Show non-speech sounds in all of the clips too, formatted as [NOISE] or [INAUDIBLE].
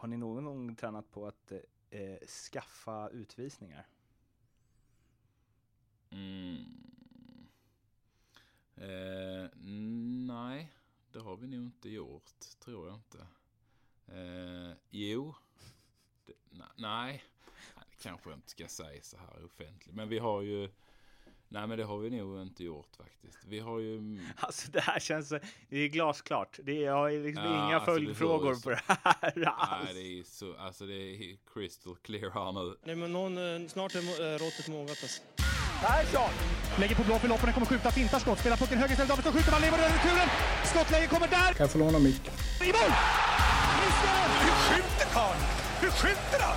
har ni någon gång tränat på att eh, skaffa utvisningar? Mm. Eh, nej, det har vi nog inte gjort, tror jag inte. Eh, jo, det, nej, nej, det kanske jag inte ska säga så här offentligt. Men vi har ju, nej men det har vi nog inte gjort faktiskt. Vi har ju... Alltså det här känns, det är glasklart. Det är, jag har liksom Ja, inga alltså, det följdfrågor får- på det här alls. Nej, det är så, alltså det är crystal clear här nu. Nej, men någon, eh, snart är eh, råttet mogat alltså. Persson! Lägger på blå för loppen, kommer skjuta, fintar skott, spelar pucken höger istället, Davidsson skjuter, man lever över returen! Skottläge kommer där! Kan jag få låna micken? I mål! Hur skjuter karln? Hur skjuter han?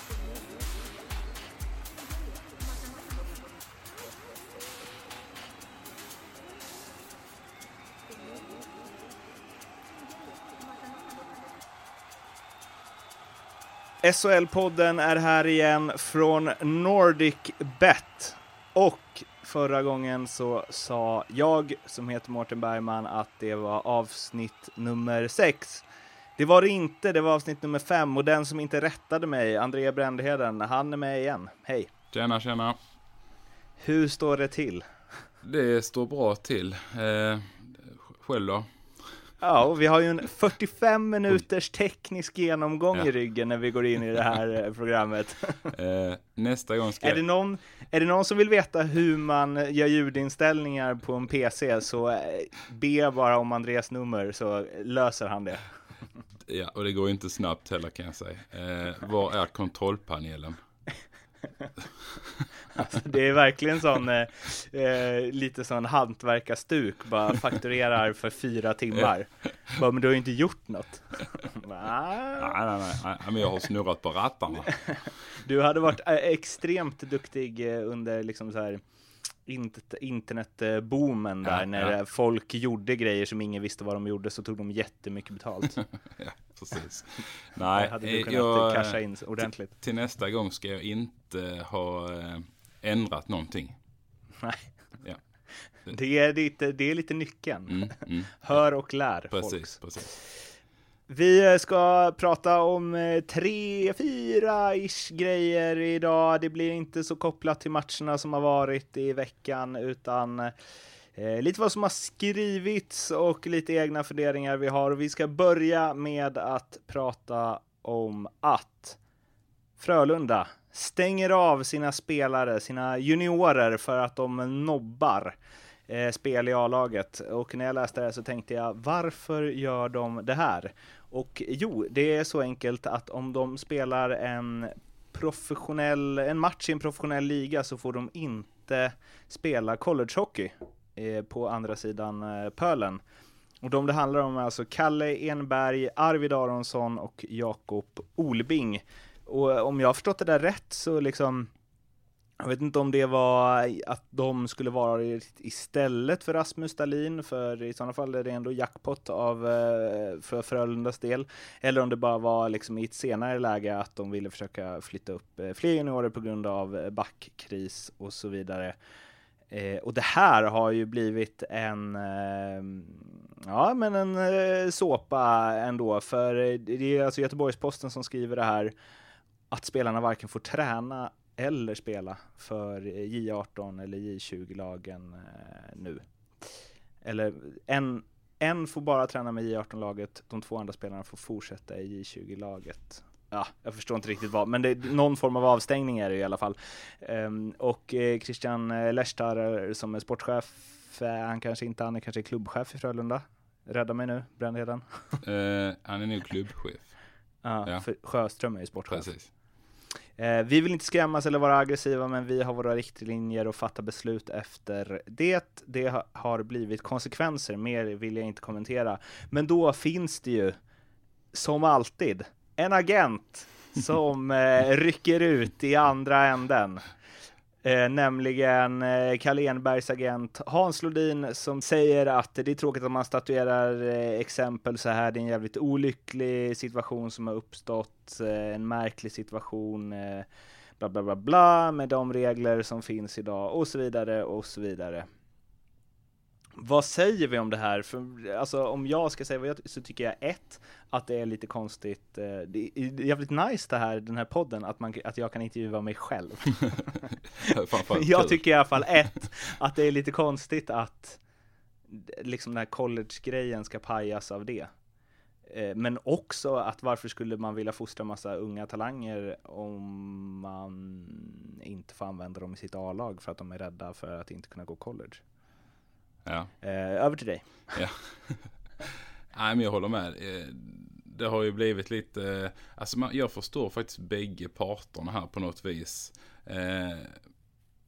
SHL-podden är här igen från Nordic Bet. Och förra gången så sa jag, som heter Mårten Bergman, att det var avsnitt nummer sex. Det var det inte, det var avsnitt nummer fem och den som inte rättade mig, André Brändheden, han är med igen. Hej! Tjena, tjena. Hur står det till? Det står bra till. Eh, själv då? Ja, och vi har ju en 45 minuters teknisk genomgång Ja. i ryggen när vi går in i det här eh, programmet. [LAUGHS] Eh, nästa gång ska Är det, någon, är det någon som vill veta hur man gör ljudinställningar på en PC så eh, be bara om Andreas nummer så löser han det. [LAUGHS] Ja, och det går inte snabbt heller kan jag säga. Eh, var är kontrollpanelen? [LAUGHS] Alltså, det är verkligen sån, eh, eh, lite sån hantverkarstuk, bara fakturerar för fyra timmar. Bara, men du har ju inte gjort något. Nej, nej, nej, nej, men jag har snurrat på rattarna. Du hade varit eh, extremt duktig eh, under liksom så här int- internetboomen där Ja, när ja. folk gjorde grejer som ingen visste vad de gjorde så tog de jättemycket betalt. [LAUGHS] ja, precis. Nej, hade du kunnat jag, casha in ordentligt. till nästa gång ska jag inte ha ändrat någonting. Nej. Ja. Det är lite, det är lite nyckeln. Mm, mm, [LAUGHS] Hör och lär precis, folk. precis. Vi ska prata om eh, tre, fyra ish grejer idag. Det blir inte så kopplat till matcherna som har varit i veckan utan eh, lite vad som har skrivits och lite egna funderingar vi har. Vi ska börja med att prata om att Frölunda stänger av sina spelare, sina juniorer för att de nobbar eh, spel i A-laget. Och när jag läste det här så tänkte jag, varför gör de det här? Och jo, det är så enkelt att om de spelar en professionell, en match i en professionell liga så får de inte spela collegehockey eh, på andra sidan eh, pölen. Och de det handlar om är alltså Kalle Enberg, Arvid Aronsson och Jakob Olbing. Och eh, om jag har förstått det där rätt så liksom jag vet inte om det var att de skulle vara istället för Rasmus Dahlin, för i sådana fall är det ändå jackpot av, eh, för Frölundas del. Eller om det bara var liksom i ett senare läge att de ville försöka flytta upp eh, fler juniorer på grund av backkris och så vidare. Eh, och det här har ju blivit en, eh, ja men en eh, såpa ändå, för det är alltså Göteborgs-Posten som skriver det här, att spelarna varken får träna eller spela för J18 eller J20-lagen eh, nu. Eller en, en får bara träna med J18-laget, de två andra spelarna får fortsätta i J20-laget. Ja, jag förstår inte riktigt vad, men det, någon form av avstängning är det i alla fall. Ehm, och eh, Christian eh, Lehtar eh, som är sportchef, han kanske inte, han är kanske klubbchef i Frölunda. Rädda mig nu, Brändheden. Eh, han är nog klubbchef. Ja, Ja. för Sjöström är ju sportchef. Precis. Eh, vi vill inte skrämmas eller vara aggressiva, men vi har våra riktlinjer och fattar beslut efter det. Det har blivit konsekvenser, mer vill jag inte kommentera. Men då finns det ju, som alltid, en agent som eh, rycker ut i andra änden. Eh, nämligen eh, Kalle Enbergs agent Hans Lodin som säger att det är tråkigt att man statuerar eh, exempel så här. Det är en jävligt olycklig situation som har uppstått, eh, en märklig situation, eh, bla bla bla bla med de regler som finns idag och så vidare och så vidare. Vad säger vi om det här? För, alltså om jag ska säga vad jag så tycker jag ett, att det är lite konstigt. eh, Det är jävligt nice det här, den här podden, att, man, att jag kan intervjua mig själv. [LAUGHS] Framförallt jag kul. tycker i alla fall ett, att det är lite konstigt att liksom den här college-grejen ska pajas av det. Eh, Men också att varför skulle man vilja fostra massa unga talanger om man inte får använda dem i sitt A-lag för att de är rädda för att inte kunna gå college? Ja. Eh, över till dig. Ja. [LAUGHS] Nej, men jag håller med. Eh, Det har ju blivit lite, eh, alltså man, jag förstår faktiskt bägge parterna här på något vis.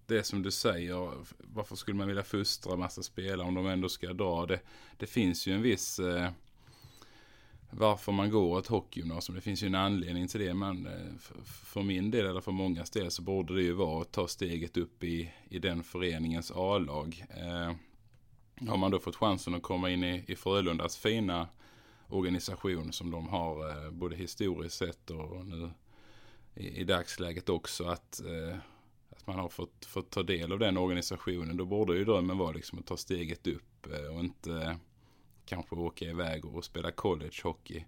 Det som du säger, varför skulle man vilja fostra massa spelare om de ändå ska dra? Det, det finns ju en viss, varför man går ett hockeygymnasium, det finns ju en anledning till det. Men för, min del, eller för mångas del, så borde det ju vara att ta steget upp i, i den föreningens A-lag. Eh, har man då fått chansen att komma in i, i Frölundas fina organisation som de har eh, både historiskt sett och nu i, i dagsläget också att, eh, att man har fått, fått ta del av den organisationen. Då borde ju drömmen vara liksom att ta steget upp eh, och inte eh, kanske åka iväg och spela collegehockey.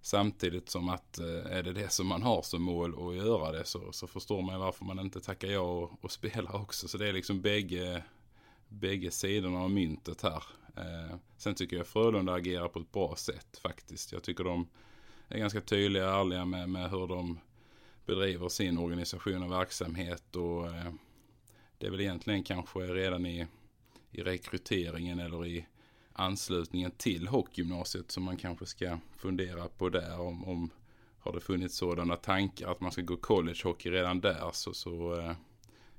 Samtidigt som att eh, är det det som man har som mål att göra det så, så förstår man varför man inte tackar ja och, och spelar också. Så det är liksom bägge, bägge sidorna av myntet här. Eh, sen tycker jag Frölunda agerar på ett bra sätt faktiskt. Jag tycker de är ganska tydliga och ärliga med, med hur de bedriver sin organisation och verksamhet. Och eh, det är väl egentligen kanske redan i, i rekryteringen eller i anslutningen till hockeygymnasiet som man kanske ska fundera på där. Om, om har det funnits sådana tankar att man ska gå collegehockey redan där så, så eh,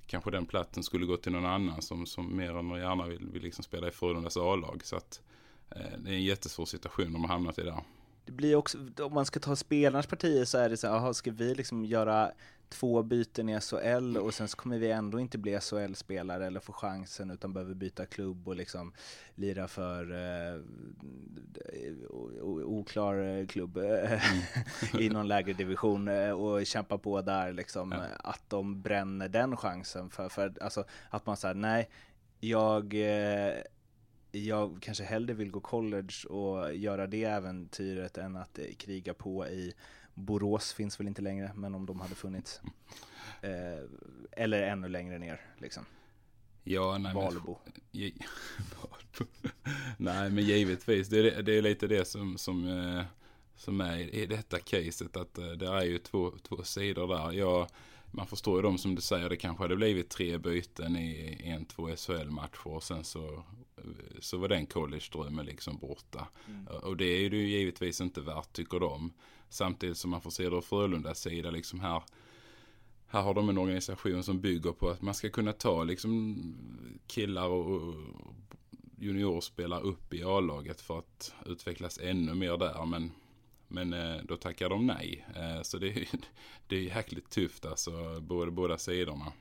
kanske den platsen skulle gå till någon annan som, som mer än gärna vill, vill liksom spela i Frölundas A-lag. Så att eh, det är en jättesvår situation de har hamnat i där. Det blir också, om man ska ta spelarnas partier så är det så här, aha, ska vi liksom göra två byten i SHL och sen så kommer vi ändå inte bli SHL-spelare eller få chansen utan behöver byta klubb och liksom lira för eh, o- oklar eh, klubb eh, [LAUGHS] i någon lägre division eh, och kämpa på där liksom. Ja. Att de bränner den chansen för, för alltså att man säger nej, jag eh, jag kanske hellre vill gå college och göra det äventyret än att eh, kriga på i Borås finns väl inte längre, men om de hade funnits. [LAUGHS] Eh, eller ännu längre ner, liksom. Ja, nej, men- Valbo. [LAUGHS] Valbo. [LAUGHS] Nej, men givetvis. Det är, det är lite det som, som, eh, som är i detta caset. Att eh, det är ju två, två sidor där. Jag, man förstår ju dem som du säger. Det kanske hade blivit tre byten i en, två SHL-matcher. Och sen så, så var den college-drömmen liksom borta. Och det är ju givetvis inte värt, tycker de. Samtidigt som man får se det Frölundas sida. Liksom här, här har de en organisation som bygger på att man ska kunna ta liksom killar och, och juniorspelare upp i A-laget för att utvecklas ännu mer där. Men, men eh, då tackar de nej. Eh, så det är ju [LAUGHS] det är jäkligt tufft alltså, både, båda sidorna.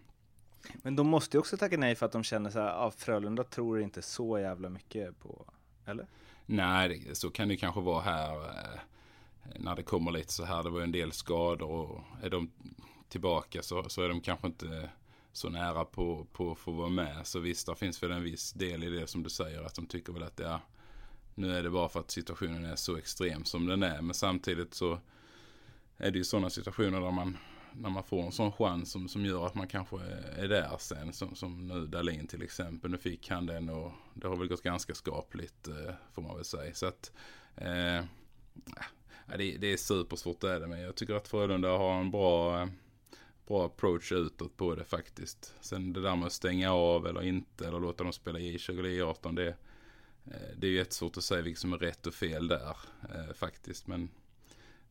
Men de måste ju också tacka nej för att de känner så här, ah, Frölunda tror inte så jävla mycket på, eller? Nej, så kan det kanske vara här. Eh, när det kommer lite så här. Det var ju en del skador och är de tillbaka så, så är de kanske inte så nära på, på att få vara med. Så visst, det finns väl en viss del i det som du säger. Att de tycker väl att det är, nu är det bara för att situationen är så extrem som den är. Men samtidigt så är det ju sådana situationer där man, när man får en sån chans som, som gör att man kanske är där sen. Som, som nu Dahlin till exempel. Nu fick han den och det har väl gått ganska skapligt eh, får man väl säga. Så att eh, det, det är supersvårt det är det. Men jag tycker att Frölunda har en bra, eh, bra approach utåt på det faktiskt. Sen det där med att stänga av eller inte eller låta dem spela i 20 eller 18 det, eh, det är ju jättesvårt att säga vilket som är rätt och fel där eh, faktiskt. Men,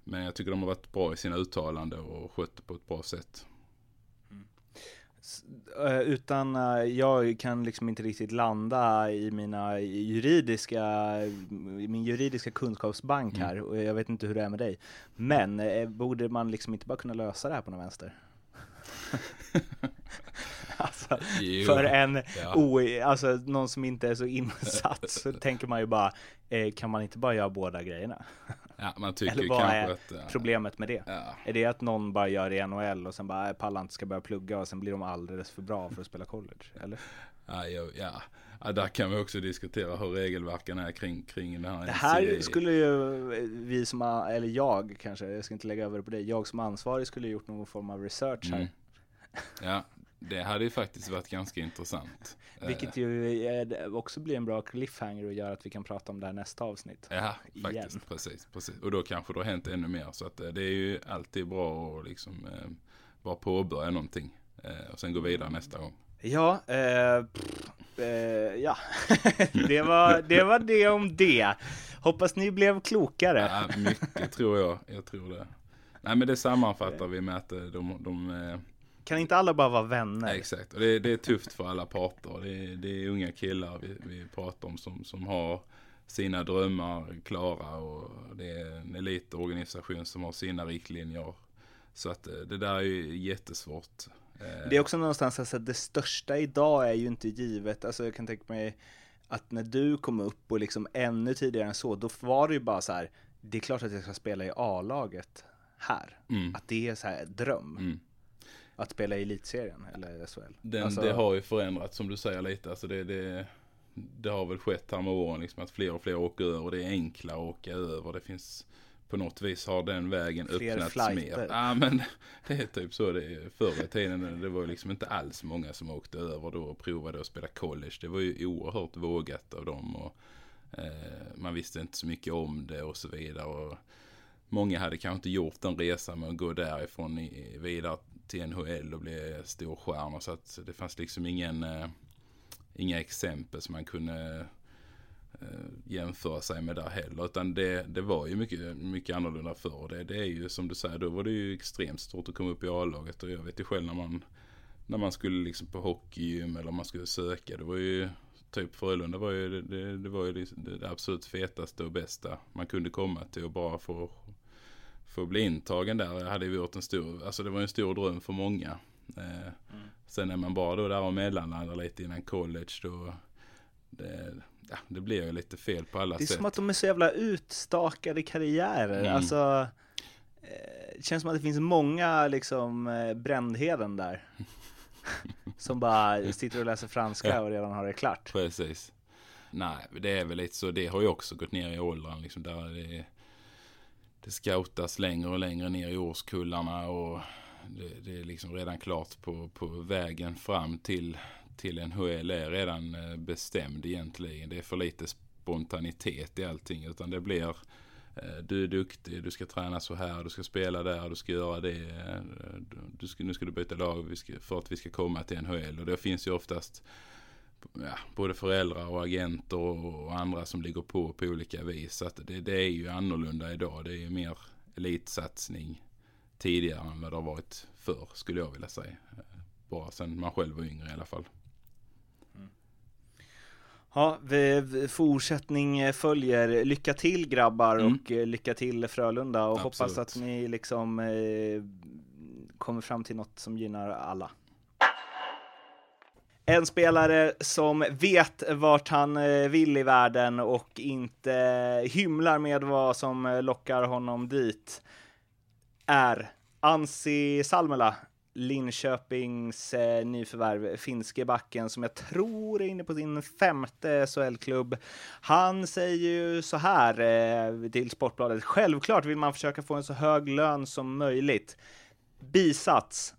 men jag tycker de har varit bra i sina uttalanden och skött det på ett bra sätt. S- eh, Utan eh, jag kan liksom inte riktigt landa i mina juridiska, min juridiska kunskapsbank Mm. här och jag vet inte hur det är med dig. Men eh, borde man liksom inte bara kunna lösa det här på någon vänster? [LAUGHS] Alltså, Jo, för en, ja. o, alltså någon som inte är så insatt så tänker man ju bara, eh, kan man inte bara göra båda grejerna? [LAUGHS] Ja, man tycker Eller vad är att... problemet med det? Ja, Är det att någon bara gör det i NHL och sen bara, äh, pallar inte ska börja plugga och sen blir de alldeles för bra för att spela college? Eller? ja, ja, ja. där kan vi också diskutera hur regelverken är kring, kring den här Det här NCAA. skulle ju vi som, eller jag kanske, jag ska inte lägga över det på dig, jag som ansvarig skulle gjort någon form av research här. Mm. Ja, det hade ju faktiskt varit ganska intressant. Vilket ju också blir en bra cliffhanger och gör att vi kan prata om det här nästa avsnitt. Ja, Igen. faktiskt. Precis, precis. Och då kanske det har hänt ännu mer. Så att eh, det är ju alltid bra att liksom eh, bara påbörja någonting. Eh, och sen gå vidare nästa gång. Ja, eh, pff, eh, ja. [LAUGHS] det, var, det var det om det. Hoppas ni blev klokare. Ja, mycket tror jag. Jag tror det. Nej men det sammanfattar vi med att de, de Kan inte alla bara vara vänner? Exakt. Och det, det är tufft för alla parter. Det är, det är unga killar vi, vi pratar om som, som har sina drömmar klara och det är en elitorganisation som har sina riktlinjer. Så att eh, det där är ju jättesvårt. Eh, Det är också någonstans alltså, det största idag är ju inte givet, alltså jag kan tänka mig att när du kom upp och liksom ännu tidigare än så, då var det ju bara så här, det är klart att jag ska spela i A-laget här. Mm. Att det är så här dröm. Mm. Att spela i elitserien eller SHL. Den, Alltså- Det har ju förändrats som du säger lite. Alltså det, det, det har väl skett här med åren liksom att fler och fler åker över. Det är enklare att åka över. Det finns på något vis har den vägen Fler öppnats flighter. mer. Ja men [LAUGHS] det är typ så det är. Förr i tiden det var liksom inte alls många som åkte över då och provade att spela college. Det var ju oerhört vågat av dem. Och, eh, man visste inte så mycket om det och så vidare. Och många hade kanske inte gjort den resan med att gå därifrån vidare till NHL och bli storstjärnor. Så att det fanns liksom ingen, eh, inga exempel som man kunde eh, jämföra sig med där heller. Utan det, det var ju mycket, mycket annorlunda förr. Det, det är ju som du säger, då var det ju extremt stort att komma upp i A-laget. Och jag vet ju själv när man, när man skulle liksom på hockeygym eller man skulle söka. Det var ju typ Frölunda var ju, det, det, det var ju liksom det absolut fetaste och bästa man kunde komma till och bara få få bli intagen där hade ju varit en stor, alltså det var en stor dröm för många. Eh, Sen är man bara då där och mellanlandar lite innan college då, det, ja, det blir ju lite fel på alla Det är sätt. som att de är så jävla utstakade karriärer. Mm. Alltså, eh, det känns som att det finns många liksom eh, Brändheden där. [LAUGHS] som bara sitter och läser franska Ja. och redan har det klart. Precis. Nej, det är väl lite så. Det har ju också gått ner i åldern. Liksom där det, det scoutas längre och längre ner i årskullarna. Och det, det är liksom redan klart på, på vägen fram till, till NHL är redan eh, bestämd egentligen. Det är för lite spontanitet i allting. Utan det blir eh, du är duktig, du ska träna så här, du ska spela där, du ska göra det. Eh, du ska, nu ska du byta lag för att vi ska komma till NHL. Och det finns ju oftast ja, både föräldrar och agenter och andra som ligger på på olika vis. Så det, det är ju annorlunda idag. Det är ju mer elitsatsning tidigare än vad det har varit förr skulle jag vilja säga. Bara sen man själv var yngre i alla fall. Ja, vi, vi- fortsättning följer. Lycka till grabbar Mm. och eh, lycka till Frölunda och Absolut. hoppas att ni liksom eh, kommer fram till något som gynnar alla. En spelare som vet vart han eh, vill i världen och inte eh, hymlar med vad som eh, lockar honom dit är Ansi Salmela, Linköpings eh, nyförvärv, finske backen som jag tror är inne på sin femte SHL-klubb. Han säger ju så här eh, till Sportbladet. Självklart vill man försöka få en så hög lön som möjligt. Bisats.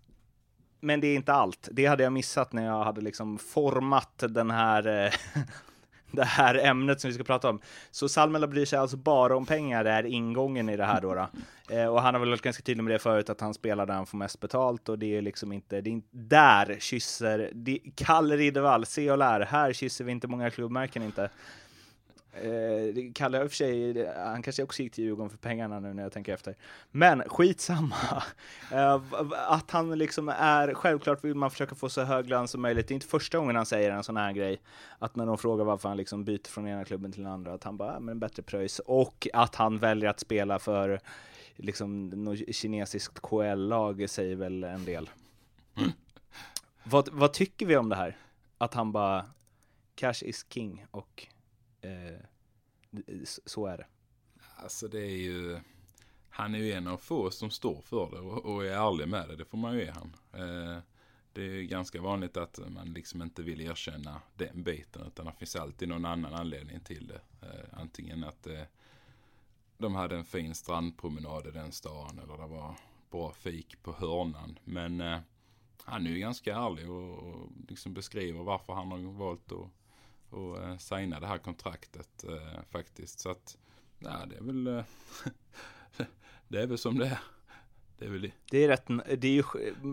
Men det är inte allt. Det hade jag missat när jag hade liksom format den här eh, [LAUGHS] det här ämnet som vi ska prata om. Så Salmela bryr sig alltså bara om pengar, det är ingången i det här då. då. Eh, och han har väl varit ganska tydlig med det förut, att han spelar där han får mest betalt och det är liksom inte, det är inte där kysser, det, Kalle Riddervall, se och lär, här kysser vi inte många klubbmärken inte. Eh, Kalle i och för sig, han kanske också gick till Djurgården för pengarna nu när jag tänker efter. Men skitsamma. [LAUGHS] Eh, att han liksom är, självklart vill man försöka få så hög lön som möjligt. Det är inte första gången han säger en sån här grej. Att när de frågar varför han liksom byter från ena klubben till den andra, att han bara, "Ja, men en bättre pröjs. Och att han väljer att spela för liksom något kinesiskt KL-lag säger väl en del. Vad, vad tycker vi om det här? Att han bara, cash is king och eh, eh så är det. Alltså det är ju... Han är ju en av få som står för det och, och är ärlig med det. Det får man ju ge han. Eh, det är ju ganska vanligt att man liksom inte vill erkänna den biten. Utan det finns alltid någon annan anledning till det. Eh, antingen att eh, de hade en fin strandpromenad i den stan. Eller det var bra fik på hörnan. Men eh, han är ju ganska ärlig och, och liksom beskriver varför han har valt att och, eh, signa det här kontraktet eh, faktiskt. Så att, ja det är väl, eh, [LAUGHS] det är väl som det är. Det är väl det. Det är rätt, det är ju,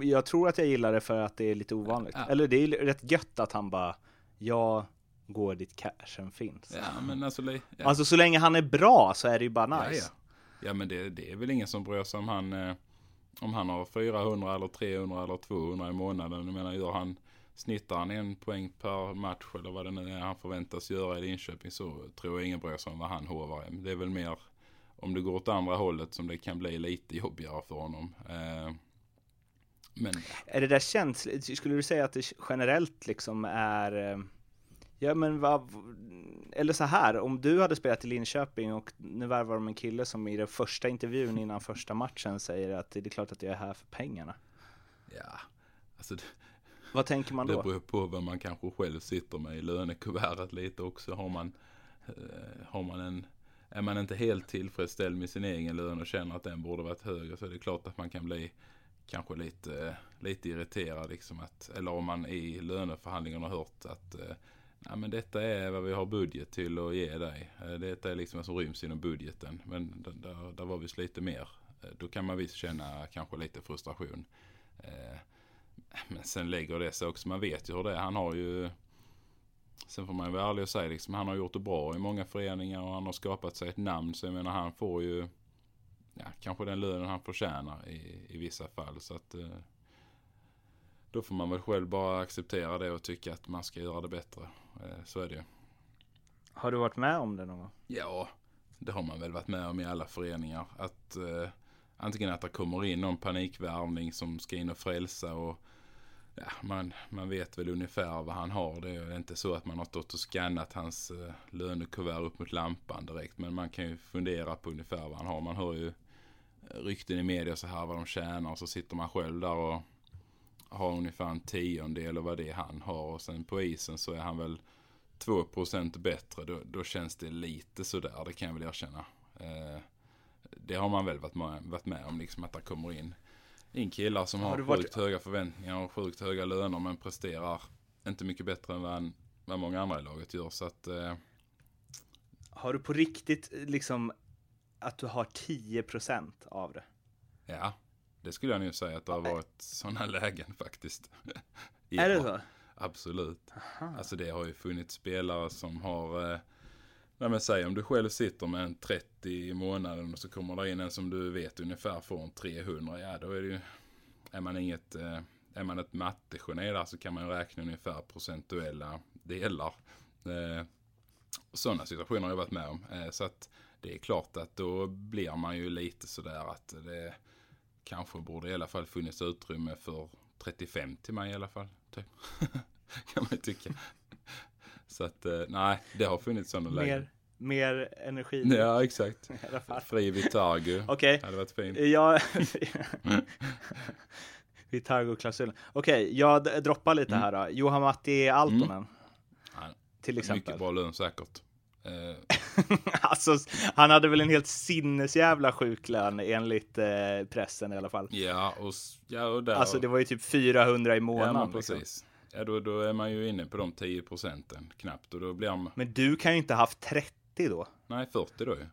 jag tror att jag gillar det för att det är lite ovanligt. Ja. Eller det är rätt gött att han bara, jag går dit cashen finns. Ja men alltså, ja. Alltså så länge han är bra så är det ju bara nice. Ja, ja. ja men det, det är väl ingen som bryr sig om han, eh, om han har 400 eller 300 eller 200 i månaden. Jag menar gör han, snittar han en poäng per match eller vad det nu är han förväntas göra i Linköping så tror jag ingen bryr sig om vad han hovar. Det är väl mer om det går åt andra hållet som det kan bli lite jobbigare för honom. Eh, men Är det där känsligt? Skulle du säga att det generellt liksom är, eh, ja men vad, eller så här, om du hade spelat i Linköping och nu värvar de en kille som i den första intervjun innan första matchen säger att det är klart att jag är här för pengarna. ja, alltså Vad tänker man Det då? beror på vad man kanske själv sitter med i lönekuvertet lite också. Har man, eh, har man en, är man inte helt tillfredsställd med sin egen lön och känner att den borde varit högre så är det klart att man kan bli kanske lite, lite irriterad. Liksom att, eller om man i löneförhandlingarna har hört att eh, Nej, men detta är vad vi har budget till att ge dig. Eh, Detta är liksom vad som ryms inom budgeten. Men där, där, var vi lite mer. Då kan man visst känna kanske lite frustration. Men sen lägger det sig också. Man vet ju hur det är. Han har ju Sen får man ju vara ärlig och säga liksom, han har gjort det bra i många föreningar och han har skapat sig ett namn. Så jag menar han får ju ja, kanske den lönen han förtjänar i, i vissa fall. Så att eh, då får man väl själv bara acceptera det och tycka att man ska göra det bättre. Eh, så är det ju. Har du varit med om det någon gång? Ja, det har man väl varit med om i alla föreningar. Att eh, antingen att det kommer in någon panikvärvning som ska in och frälsa och ja, man, man vet väl ungefär vad han har. Det är inte så att man har stått och skannat hans eh, lönekuvert upp mot lampan direkt. Men man kan ju fundera på ungefär vad han har. Man hör ju rykten i media så här vad de tjänar och så sitter man själv där och har ungefär en tiondel av vad det är han har. Och sen på isen så är han väl 2% bättre. Då, då känns det lite sådär, det kan jag väl erkänna. Eh, det har man väl varit med, varit med om, liksom att det kommer in, in killar som Har har, varit- sjukt höga förväntningar och sjukt höga löner men presterar inte mycket bättre än vad, en, vad många andra i laget gör. Så att, eh, Har du på riktigt liksom att du har 10% av det? ja, det skulle jag nog säga att det har varit sådana [LAUGHS] lägen faktiskt. Är det så? Absolut. Alltså det har ju funnits spelare som har, eh, nej men säg om du själv sitter med en 30 i månaden och så kommer det in en som du vet ungefär får en 300, ja då är det ju, är man inget, eh, är man ett mattegeni där så kan man ju räkna ungefär procentuella delar. Eh, sådana situationer har jag varit med om. Eh, så att det är klart att då blir man ju lite sådär att det kanske borde i alla fall funnits utrymme för 35 till mig i alla fall. Typ. [LAUGHS] kan man ju tycka. Så att eh, nej, det har funnits sådana lägen. Mer, mer energi [LAUGHS] Ja, exakt. [LAUGHS] i alla fall. Fri Vitargo. [LAUGHS] Okej, Hade varit fint. jag... Vitargo-klausulen. Okej, jag d- droppar lite här då. Johan Matti Altonen. Han- Till exempel. Mycket bra lön säkert. Eh, alltså, han hade väl en helt sinnesjävla sjuklön enligt eh, pressen i alla fall. ja, och, ja, och där. Alltså det var ju typ 400 i ja, månaden. men liksom. Ja, då, då är man ju inne på de 10 procenten knappt. Och då blir man, Men du kan ju inte ha haft 30 då. nej 40 då ju.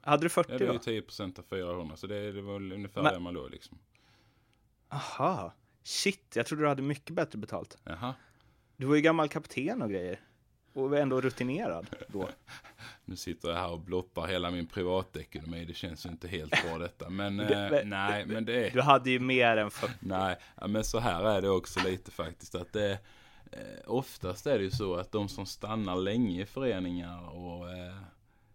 Hade du 40 Ja, det är då? ju 10 procent av 400. Så det, det var väl ungefär Men- där man låg liksom. Aha. Shit, jag trodde du hade mycket bättre betalt. Jaha. Du var ju gammal kapten och grejer. Och ändå rutinerad då. [LAUGHS] Nu sitter jag här och blottar hela min privatekonomi. Det känns ju inte helt bra detta. Men Det- eh, nej, men det är... Du hade ju mer än 40. Nej, ja, men så här är det också lite faktiskt. Att det, eh, oftast är det ju så att de som stannar länge i föreningar och eh,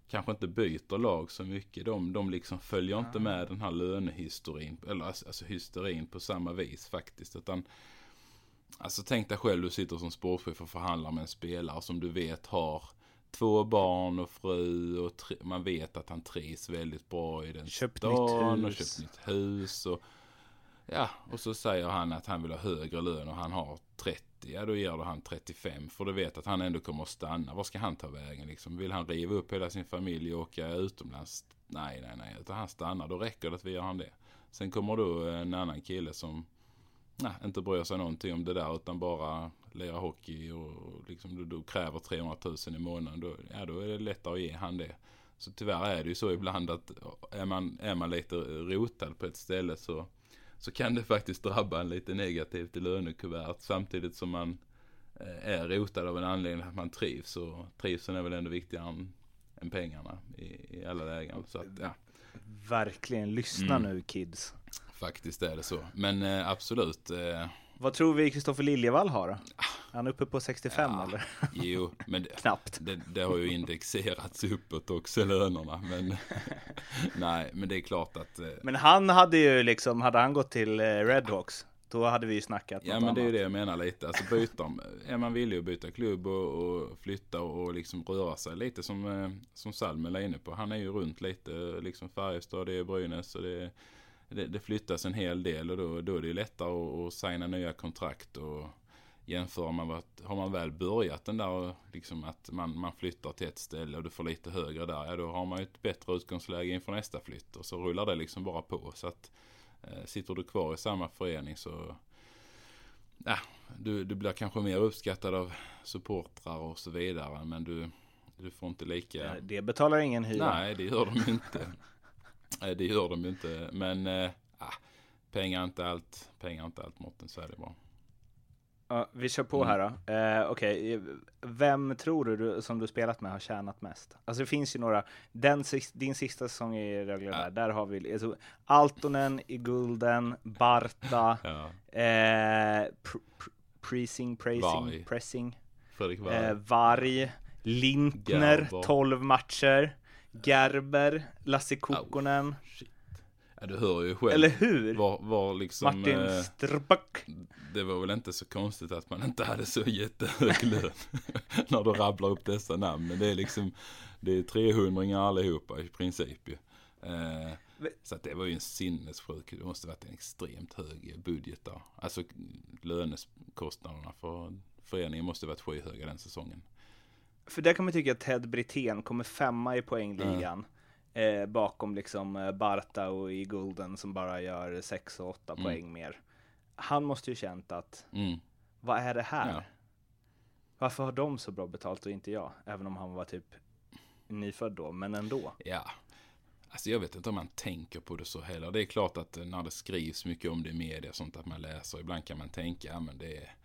kanske inte byter lag så mycket. De, de liksom följer inte med den här lönehysterin. Eller alltså, alltså hysterin på samma vis faktiskt. Utan Alltså tänk dig själv, du sitter som sportchef och förhandlar med en spelare som du vet har två barn och fru och man vet att han trivs väldigt bra i den Köpt stan och köpt nytt hus. Och, ja, och så säger han att han vill ha högre lön och han har 30. Ja, då ger du han 35 för du vet att han ändå kommer att stanna. Var ska han ta vägen liksom? Vill han riva upp hela sin familj och åka utomlands? Nej, nej, nej, utan han stannar. Då räcker det att vi gör han det. Sen kommer då en annan kille som nej, inte bryr sig någonting om det där utan bara lirar hockey och liksom du, du kräver 300 000 i månaden. Då, ja, då är det lättare att ge han det. Så tyvärr är det ju så ibland att är man, är man lite rotad på ett ställe så, så kan det faktiskt drabba en lite negativt i lönekuvertet samtidigt som man eh, är rotad av en anledning att man trivs. Och trivseln är väl ändå viktigare än, än pengarna i, i alla lägen. Så att, ja. Verkligen, lyssna Mm. nu kids. Faktiskt är det så. Men eh, absolut. Eh, Vad tror vi Kristoffer Liljevall har då? Är han uppe på 65 Ja. eller? jo, men [LAUGHS] det, Knappt. det, det har ju indexerats uppåt också lönerna. Men [LAUGHS] nej, men det är klart att. Eh, Men han hade ju liksom, hade han gått till eh, Redhawks, då hade vi ju snackat Ja men det är ju annat. det jag menar lite. Alltså byta, är man villig att byta klubb och, och flytta och liksom röra sig lite som, eh, som Salmen är inne på. Han är ju runt lite, liksom Färjestad, det är Brynäs och det, det, det flyttas en hel del och då, då är det ju lättare att, att signa nya kontrakt och jämför man vad, har man väl börjat den där liksom att man, man flyttar till ett ställe och du får lite högre där, ja då har man ju ett bättre utgångsläge inför nästa flytt och så rullar det liksom bara på. Så att eh, sitter du kvar i samma förening så ja, du, du blir kanske mer uppskattad av supportrar och så vidare. Men du, du får inte lika... Det betalar ingen hyra. Nej, det gör de inte. [LAUGHS] Det gör de ju inte. Men äh, pengar är inte allt. Pengar är inte allt måtten, så är det bara. Ja, vi kör på här då. Eh, Okej, vem tror du, som du spelat med har tjänat mest? Alltså det finns ju några, den, din sista säsong i Rögle där, där har vi alltså, Altonen i Gulden, Barta, [LAUGHS] Ja, eh, pr- pr- Preasing, Praising, Varg. Pressing, eh, Varg, Lintner, Gerber. 12 matcher, Gerber, Lasse Kokkonen. Ja, du hör ju själv. eller hur? Var, var liksom... Martin eh, Strback. det var väl inte så konstigt att man inte hade så jättehög lön. [LAUGHS] när du rabblar upp dessa namn. Men det är liksom, det är 300 allihopa i princip ju. Eh, så att det var ju en sinnessjuk, det måste varit en extremt hög budget där. Alltså lönekostnaderna för föreningen måste varit skyhöga den säsongen. För där kan man tycka att Ted Brithén kommer femma i poängligan. Eh, bakom liksom eh, Barta och i Gulden som bara gör 6 och 8 Mm. poäng mer. Han måste ju känt att, Mm. vad är det här? Ja. Varför har de så bra betalt och inte jag? Även om han var typ nyfödd då, men ändå. Ja, alltså jag vet inte om man tänker på det så heller. Det är klart att eh, när det skrivs mycket om det i media och sånt att man läser, ibland kan man tänka, ja men det är,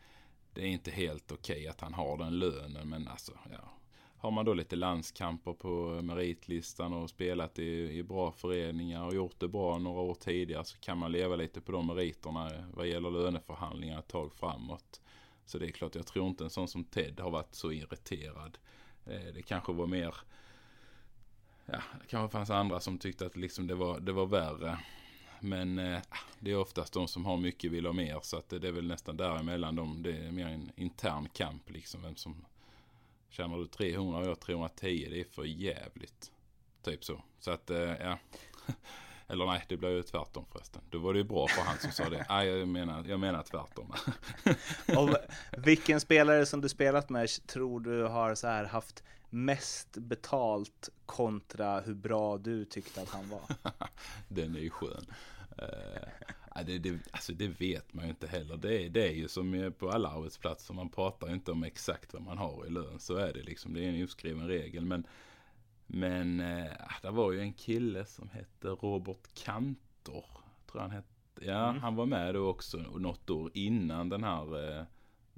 det är inte helt okej att han har den lönen, men alltså, ja. Har man då lite landskamper på meritlistan och spelat i, i bra föreningar och gjort det bra några år tidigare så kan man leva lite på de meriterna vad gäller löneförhandlingar ett tag framåt. Så det är klart, jag tror inte en sån som Ted har varit så irriterad. Eh, det kanske var mer ja, det kanske fanns andra som tyckte att liksom det, var, det var värre. Men eh, det är oftast de som har mycket vill ha mer. Så att det, är väl nästan däremellan dem. Det är mer en intern kamp liksom. Vem som tjänar du 300 och jag 310. Det är för jävligt. Typ så. Så att eh, ja. [LAUGHS] Eller nej, det blev ju tvärtom förresten. Då var det ju bra för han som sa det. Nej, jag menar, jag menar tvärtom. [LAUGHS] Och vilken spelare som du spelat med tror du har så här haft mest betalt kontra hur bra du tyckte att han var? [LAUGHS] Den är ju skön. Ja, det, det, alltså det vet man ju inte heller. Det är, det är ju som på alla arbetsplatser. Man pratar inte om exakt vad man har i lön. Så är det liksom. Det är en oskriven regel. Men, men uh, det var ju en kille som hette Robert Kantor. Tror han hette. Ja, Mm. han var med då också något år innan den här uh,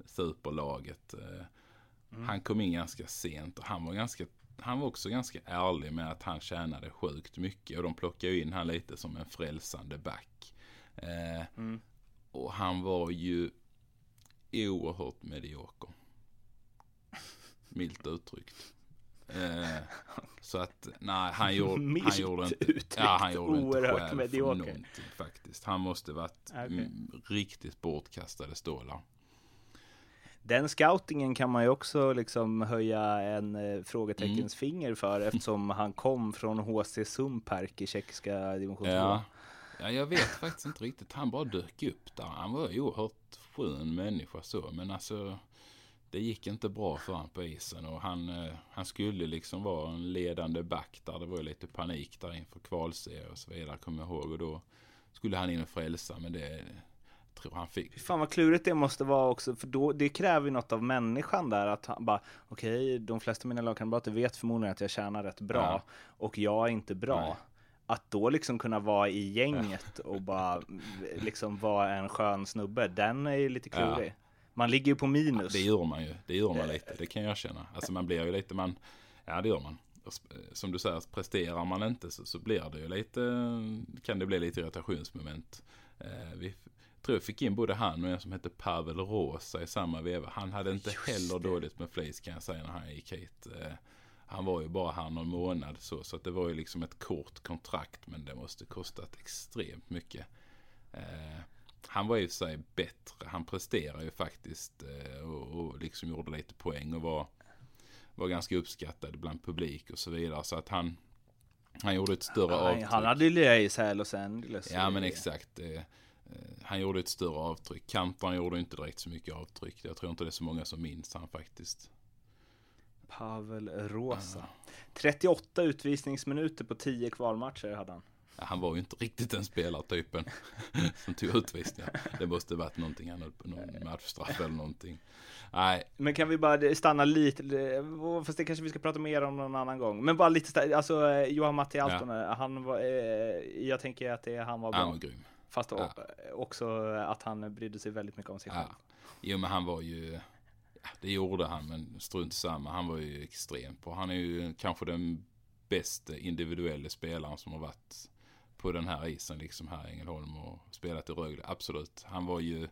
superlaget. Uh, Han kom in ganska sent och han var ganska han var också ganska ärlig med att han tjänade sjukt mycket och de plockade ju in han lite som en frälsande back. Eh, Mm. Och han var ju oerhört medioker. Milt uttryckt. Eh, så att, nej, han gjorde, han Milt gjorde inte, uttryckt, ja, han gjorde inte för medioker. någonting faktiskt. Han måste varit mm, riktigt bortkastade stålar. Den scoutingen kan man ju också liksom höja en eh, frågeteckens Mm. finger för eftersom han kom från HC Sumperk i tjeckiska division 2. Ja. ja, jag vet faktiskt inte riktigt. Han bara dök upp där. Han var ju oerhört skön människa så. Men alltså, det gick inte bra för han på isen. Och han, eh, han skulle liksom vara en ledande back där. Det var ju lite panik där inför kvalserie och så vidare, kommer jag ihåg. Och då skulle han in och frälsa. Men det tror han fick. Fy Fan vad klurigt det måste vara också, för då, det kräver ju något av människan där att han bara okej, de flesta av mina lagkamrater vet förmodligen att jag tjänar rätt bra Ja. och jag är inte bra. Nej. Att då liksom kunna vara i gänget och bara liksom vara en skön snubbe, den är ju lite klurig. Man ligger ju på minus. Det gör man ju. Det gör man lite. Det kan jag erkänna. Alltså man blir ju lite, man, ja det gör man. Som du säger, presterar man inte så, så blir det ju lite, kan det bli lite irritationsmoment. Eh, vi tror jag fick in både han och en som heter Pavel Rosa i samma veva. Han hade inte heller dåligt med flis kan jag säga när han gick hit. Eh, han var ju bara här någon månad så, så att det var ju liksom ett kort kontrakt men det måste kostat extremt mycket. Eh, han var ju sig bättre. Han presterade ju faktiskt eh, och, och liksom gjorde lite poäng och var, var ganska uppskattad bland publik och så vidare. Så att han, han gjorde ett större avtryck. han hade ju i sig Los Angeles. Ja men exakt. Eh, eh, han gjorde ett större avtryck. Kantan gjorde inte direkt så mycket avtryck. Jag tror inte det är så många som minns han faktiskt. Pavel Rosa. 38 utvisningsminuter på 10 kvalmatcher hade han. Ja, Han var ju inte riktigt den spelartypen [LAUGHS] som tog utvisningar. Det måste varit någonting på, någon matchstraff eller någonting. Nej, Men kan vi bara stanna lite, fast det kanske vi ska prata mer om någon annan gång. Men bara lite, alltså Johan Matti Altonen, han var, eh, jag tänker att det, han var bra. han var grym. Fast Ja. också att han brydde sig väldigt mycket om sig själv. Ja. Jo men han var ju, ja, det gjorde han men strunt samma. Han var ju extremt bra. Han är ju kanske den bästa individuella spelaren som har varit på den här isen liksom här i Ängelholm och spelat i Rögle. Absolut. Han var ju,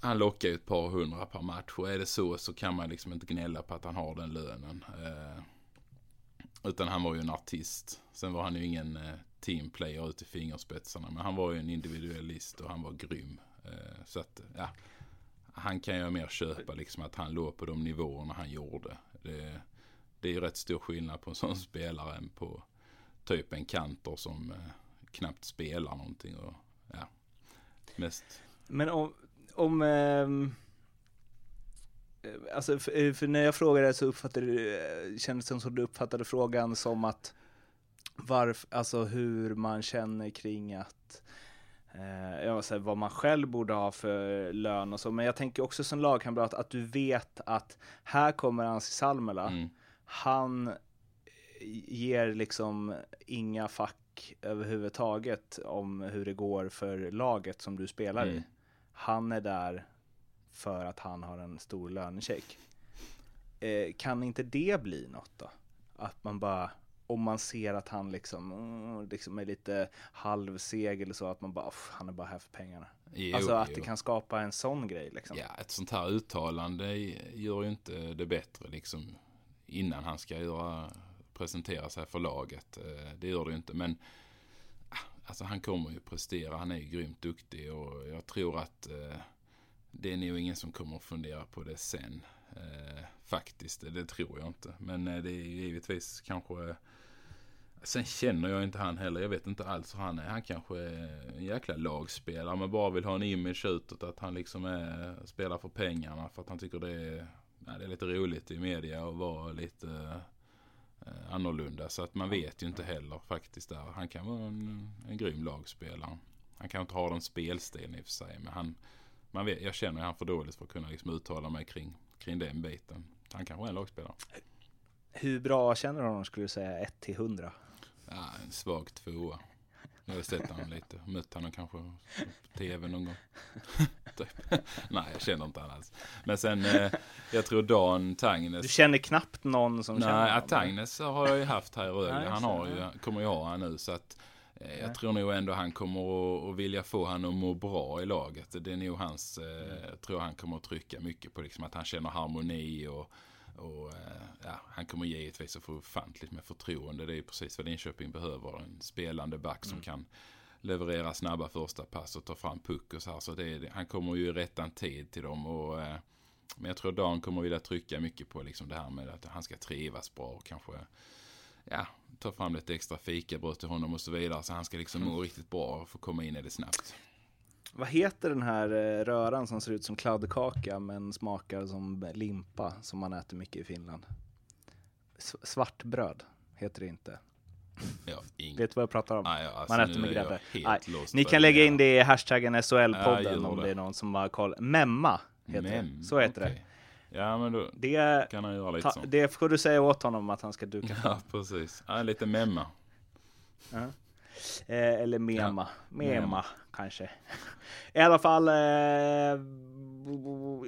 han lockar ju ett par hundra per match och är det så så kan man liksom inte gnälla på att han har den lönen. Eh, utan han var ju en artist. Sen var han ju ingen eh, teamplayer ut i fingerspetsarna. Men han var ju en individualist och han var grym. Eh, så att, ja. Han kan jag mer köpa liksom att han låg på de nivåerna han gjorde. Det, det är ju rätt stor skillnad på en sån [LAUGHS] spelare än på typ en kantor som eh, knappt spelar någonting. Och, ja, mest Men om, om ehm, eh, Alltså för, för när jag frågade så uppfattade du, eh, kändes det som du uppfattade frågan som att varför, alltså hur man känner kring att eh, jag säga, vad man själv borde ha för lön och så. Men jag tänker också som lagkamrat att du vet att här kommer Ansi Salmela. mm, Han ger liksom inga fack överhuvudtaget om hur det går för laget som du spelar i. Mm. Han är där för att han har en stor lönecheck. Eh, kan inte det bli något då? Att man bara, om man ser att han liksom, mm, liksom är lite halvseg eller så, att man bara, "Uff, han är bara här för pengarna. Jo, alltså att jo. det kan skapa en sån grej liksom. Ja, ett sånt här uttalande gör ju inte det bättre liksom innan han ska göra, presentera sig för laget. Eh, det gör det ju inte, men ah, alltså han kommer ju prestera. Han är ju grymt duktig och jag tror att eh, det är nog ingen som kommer att fundera på det sen. Eh, faktiskt, det tror jag inte. Men eh, det är givetvis kanske eh, Sen känner jag inte han heller. Jag vet inte alls hur han är. Han kanske är en jäkla lagspelare. Men bara vill ha en image utåt. Att han liksom är, spelar för pengarna. För att han tycker det är, ja, det är lite roligt i media och vara lite eh, annorlunda. Så att man vet ju inte heller faktiskt där. Han kan vara en, en grym lagspelare. Han kan inte ha den spelstilen i och för sig. Men han, man vet, jag känner han för dåligt för att kunna liksom uttala mig kring, kring den biten. Han kanske är en lagspelare. Hur bra känner du honom skulle du säga 1 till 100? Ja, en svag tvåa. Jag har sett honom lite. Mött honom kanske på tv någon gång. [LAUGHS] typ. Nej, jag känner inte honom alls. Men sen, eh, jag tror Dan Du Tangnes. känner knappt någon som känner Nej, honom? Tangnes har jag ju haft här i Rögle. Nej, Han har ju, kommer ju ha han nu. Så att eh, jag Ja. tror nog ändå han kommer att, att vilja få han att må bra i laget. Det är nog hans, eh, jag tror han kommer att trycka mycket på liksom att han känner harmoni och och eh, ja, han kommer givetvis att få ofantligt med förtroende. Det är ju precis vad Linköping behöver. En spelande back som kan leverera snabba första pass och ta fram puck och så här. Så det, han kommer ju i rättan tid till dem. Och eh, men jag tror Dan kommer vilja trycka mycket på liksom det här med att han ska trivas bra och kanske ja, ta fram lite extra fikabröd till honom och så vidare. Så han ska liksom må riktigt bra och få komma in i det snabbt. Vad heter den här eh, röran som ser ut som kladdkaka men smakar som limpa som man äter mycket i Finland? S- svartbröd heter det inte. Ja, ing... Vet du vad jag pratar om? Nej, alltså, man äter med grädde. Ni kan lägga det in det i hashtaggen SHL-podden om det. det är någon som har koll. Memma heter Mem, det. Så heter okej. Ja, men då det. Det, kan han göra lite ta, sånt. det får du säga åt honom att han ska duka [LAUGHS] Ja, precis. Ja, lite memma. Eh, eller mema. Mema, Mema. kanske. [LAUGHS] I alla fall. Eh,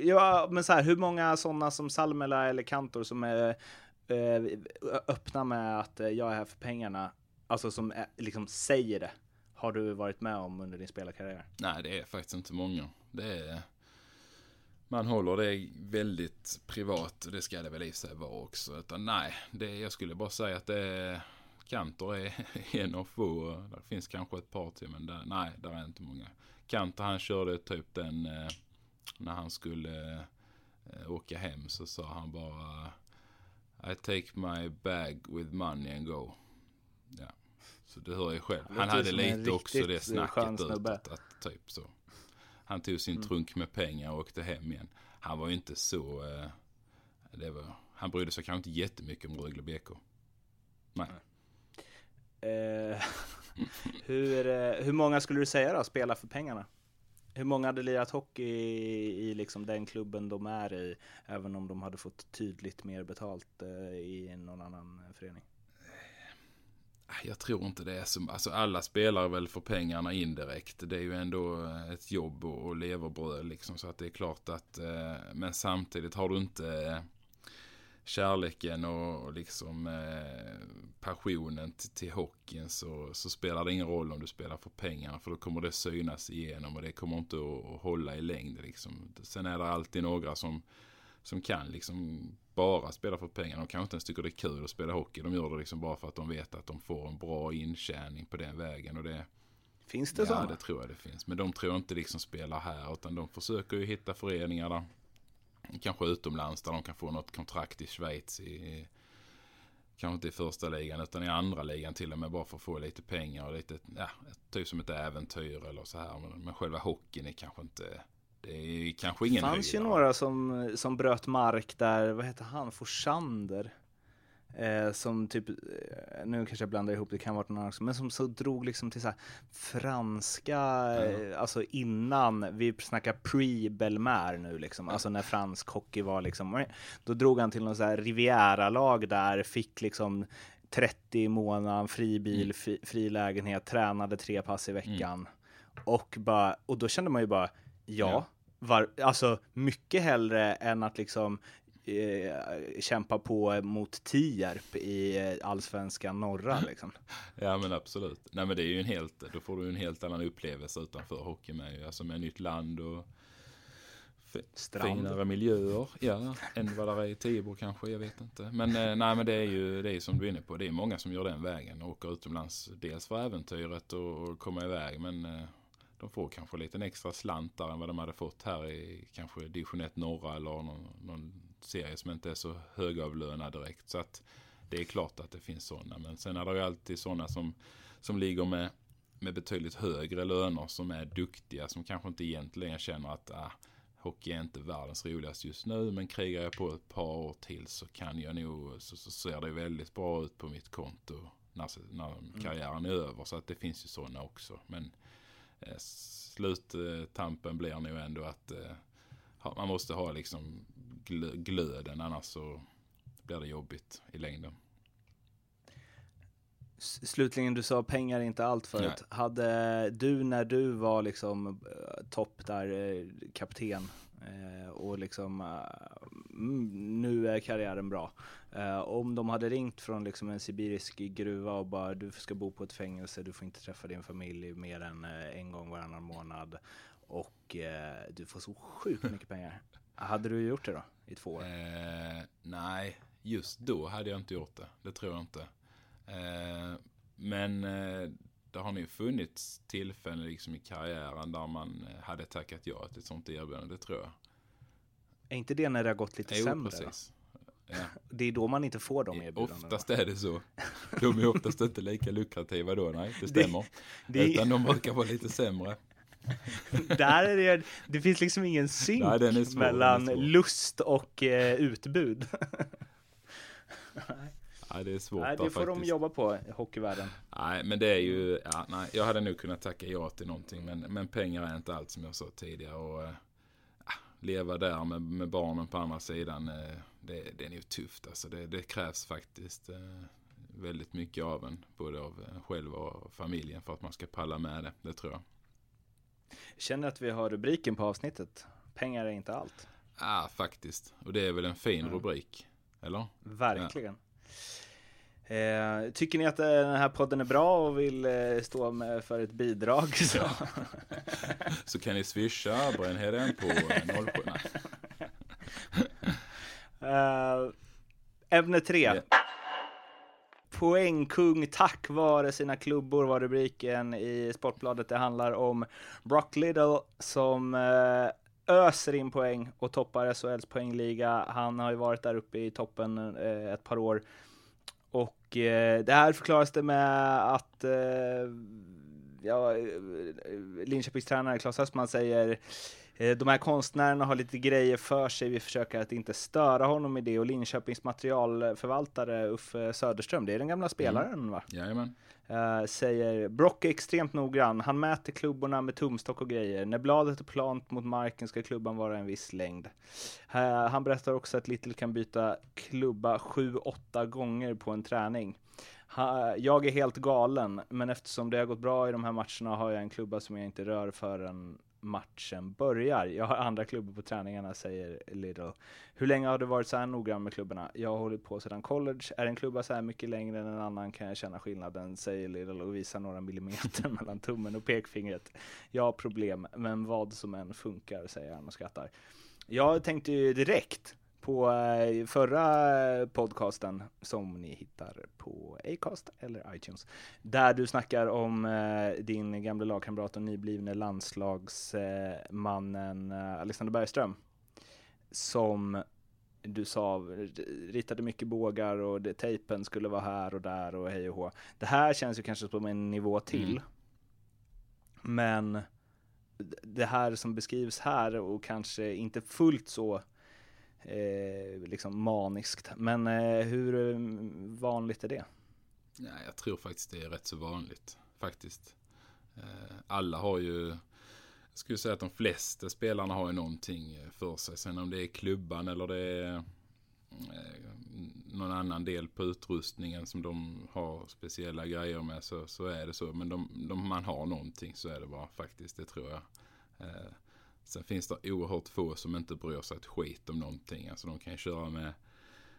ja, men så här, hur många sådana som Salmela eller Kantor som är eh, öppna med att eh, jag är här för pengarna, alltså som eh, liksom säger det, har du varit med om under din spelarkarriär? Nej, det är faktiskt inte många. Det är... Man håller det väldigt privat och det ska det väl i sig vara också. Utan nej, det, jag skulle bara säga att det är... Kantor är en av få. Det finns kanske ett par till men där, nej, där är inte många. Kantor han körde typ den eh, när han skulle eh, åka hem så sa han bara I take my bag with money and go. Ja. Så du hör ju själv. Han hade lite också det snacket ut snubbe. att, att typ så. Han tog sin trunk med pengar och åkte hem igen. Han var ju inte så... Eh, det var, han brydde sig kanske inte jättemycket om Rögle BK. Nej. Eh, [LAUGHS] hur, eh, hur många skulle du säga då spelar för pengarna? Hur många hade lirat hockey i, i liksom den klubben de är i, även om de hade fått tydligt mer betalt eh, i någon annan förening? Eh, jag tror inte det är som, alltså alla spelar väl för pengarna indirekt. Det är ju ändå eh, ett jobb och, och leverbröd liksom. Så att det är klart att, eh, men samtidigt har du inte kärleken och, och liksom eh, passionen till, till hockeyn så, så spelar det ingen roll om du spelar för pengarna. För då kommer det synas igenom och det kommer inte att, att hålla i längd liksom. Sen är det alltid några som, som kan liksom bara spela för pengar. De kanske inte ens tycker det är kul att spela hockey. De gör det liksom bara för att de vet att de får en bra intjäning på den vägen. Och det, Finns det ja, sådana? det tror jag det finns. Men de tror jag inte liksom spelar här. Utan de försöker ju hitta föreningar där. Kanske utomlands där de kan få något kontrakt i Schweiz. I, kanske inte i första ligan utan i andra ligan till och med. Bara för att få lite pengar och lite, ja, typ som ett äventyr eller så här. Men, men själva hockeyn är kanske inte, det är kanske ingen Det fanns ju höjdare. några som, som bröt mark där, vad heter han, Forsander? Eh, som typ, eh, nu kanske jag blandar ihop, det kan vara någon annan också, men som så drog liksom till så franska, eh, alltså innan, vi snackar pre-Belmer nu liksom, alltså när fransk hockey var liksom, då drog han till någon så här Riviera-lag där, fick liksom 30 i månaden, fri bil, Mm. fri, fri lägenhet, tränade tre pass i veckan. Och, bara, och då kände man ju bara, ja, Ja. var, alltså mycket hellre än att liksom eh, kämpa på mot Tierp i eh, allsvenskan norra [LAUGHS] liksom. Ja men absolut. Nej men det är ju en helt, då får du en helt annan upplevelse utanför hockey med. Alltså med nytt land och Strand. finare miljöer. Ja, än vad det är i Tibro kanske, jag vet inte. Men eh, nej men det är ju det är som du är inne på. Det är många som gör den vägen och åker utomlands. Dels för äventyret och, och komma iväg men eh, de får kanske lite en extra slant där än vad de hade fått här i kanske division 1 norra eller någon, någon serie som inte är så högavlönad direkt. Så att det är klart att det finns sådana. Men sen är det ju alltid sådana som, som ligger med, med betydligt högre löner som är duktiga. Som kanske inte egentligen känner att ah, hockey är inte världens roligaste just nu. Men krigar jag på ett par år till så kan jag nog, så, så ser det väldigt bra ut på mitt konto när, när karriären är över. Så att det finns ju sådana också. Men eh, sluttampen blir nog ändå att eh, man måste ha liksom glö- glöden annars så blir det jobbigt i längden. Slutligen, du sa pengar är inte allt förut. Hade du när du var liksom eh, topp där, eh, kapten eh, och liksom mm, nu är karriären bra. Om de hade ringt från liksom en sibirisk gruva och bara du ska bo på ett fängelse, du får inte träffa din familj mer än en gång varannan månad och du får så sjukt mycket pengar. [LAUGHS] Hade du gjort det då i två år? Eh, nej, just då hade jag inte gjort det. Det tror jag inte. Eh, men eh, det har nog funnits tillfällen liksom i karriären där man eh, hade tackat ja till ett sånt erbjudande, det tror jag. Är inte det när det har gått lite Jo, sämre? Precis. Ja. [LAUGHS] Det är då man inte får de erbjudandena. Oftast är det så. De är oftast inte lika lukrativa då, nej, det [LAUGHS] stämmer. det- Utan de brukar vara lite sämre. [LAUGHS] Där är det, det finns liksom ingen synk Nej, svår, mellan lust och eh, utbud. [LAUGHS] Nej, det är svårt Nej, det får de faktiskt. jobba på hockeyvärlden. Nej, men det är ju, ja, nej, jag hade nog kunnat tacka ja till någonting, men, men pengar är inte allt som jag sa tidigare. Och, ja, leva där med, med barnen på andra sidan, eh, det, det är nog tufft. Alltså, det, det krävs faktiskt eh, väldigt mycket av en, både av en själv och familjen för att man ska palla med det, det tror jag. Känner att vi har rubriken på avsnittet. Pengar är inte allt. Ja, faktiskt. Och det är väl en fin rubrik, eller? Verkligen. Eh, tycker ni att eh, den här podden är bra och vill eh, stå med för ett bidrag [LAUGHS] så [LAUGHS] Så kan ni swisha Brännheden på eh, 07. Nej. [LAUGHS] Eh, ämne tre. Ja. Poängkung tack vare sina klubbor var rubriken i Sportbladet. Det handlar om Brock Little som eh, öser in poäng och toppar SHLs poängliga. Han har ju varit där uppe i toppen eh, ett par år. Och eh, det här förklaras det med att ja, Linköpings tränare Claes Östman säger de här konstnärerna har lite grejer för sig, vi försöker att inte störa honom i det och Linköpings materialförvaltare Uffe Söderström, det är den gamla spelaren va? Jajamän. Eh, säger Brock är extremt noggrann. Han mäter klubborna med tumstock och grejer. När bladet är plant mot marken ska klubban vara en viss längd. Eh, han berättar också att Little kan byta klubba 7-8 gånger på en träning. Jag är helt galen, men eftersom det har gått bra i de här matcherna har jag en klubba som jag inte rör förrän matchen börjar. Jag har andra klubbor på träningarna, säger Little. Hur länge har du varit så här noggrann med klubborna? Jag har hållit på sedan college. Är en klubba så här mycket längre än en annan kan jag känna skillnaden, säger Little och visar några millimeter [LAUGHS] mellan tummen och pekfingret. Jag har problem, men vad som än funkar, säger han och skrattar. Jag tänkte ju direkt på eh, förra podcasten som ni hittar på Acast eller iTunes. Där du snackar om eh, din gamla lagkamrat och nyblivne landslagsmannen eh, Alexander Bergström. Som du sa ritade mycket bågar och det, tejpen skulle vara här och där och hej och hå. Det här känns ju kanske som en nivå till. Mm. Men det här som beskrivs här och kanske inte fullt så eh, liksom maniskt. Men eh, hur eh, vanligt är det? Ja, jag tror faktiskt det är rätt så vanligt. Faktiskt. Eh, Alla har ju, jag skulle säga att de flesta spelarna har ju någonting eh, för sig. Sen om det är klubban eller det är eh, någon annan del på utrustningen som de har speciella grejer med så, så är det så. Men de, de, man har någonting så är det bara faktiskt, det tror jag. Eh, Sen finns det oerhört få som inte bryr sig ett skit om någonting. Alltså de kan ju köra med,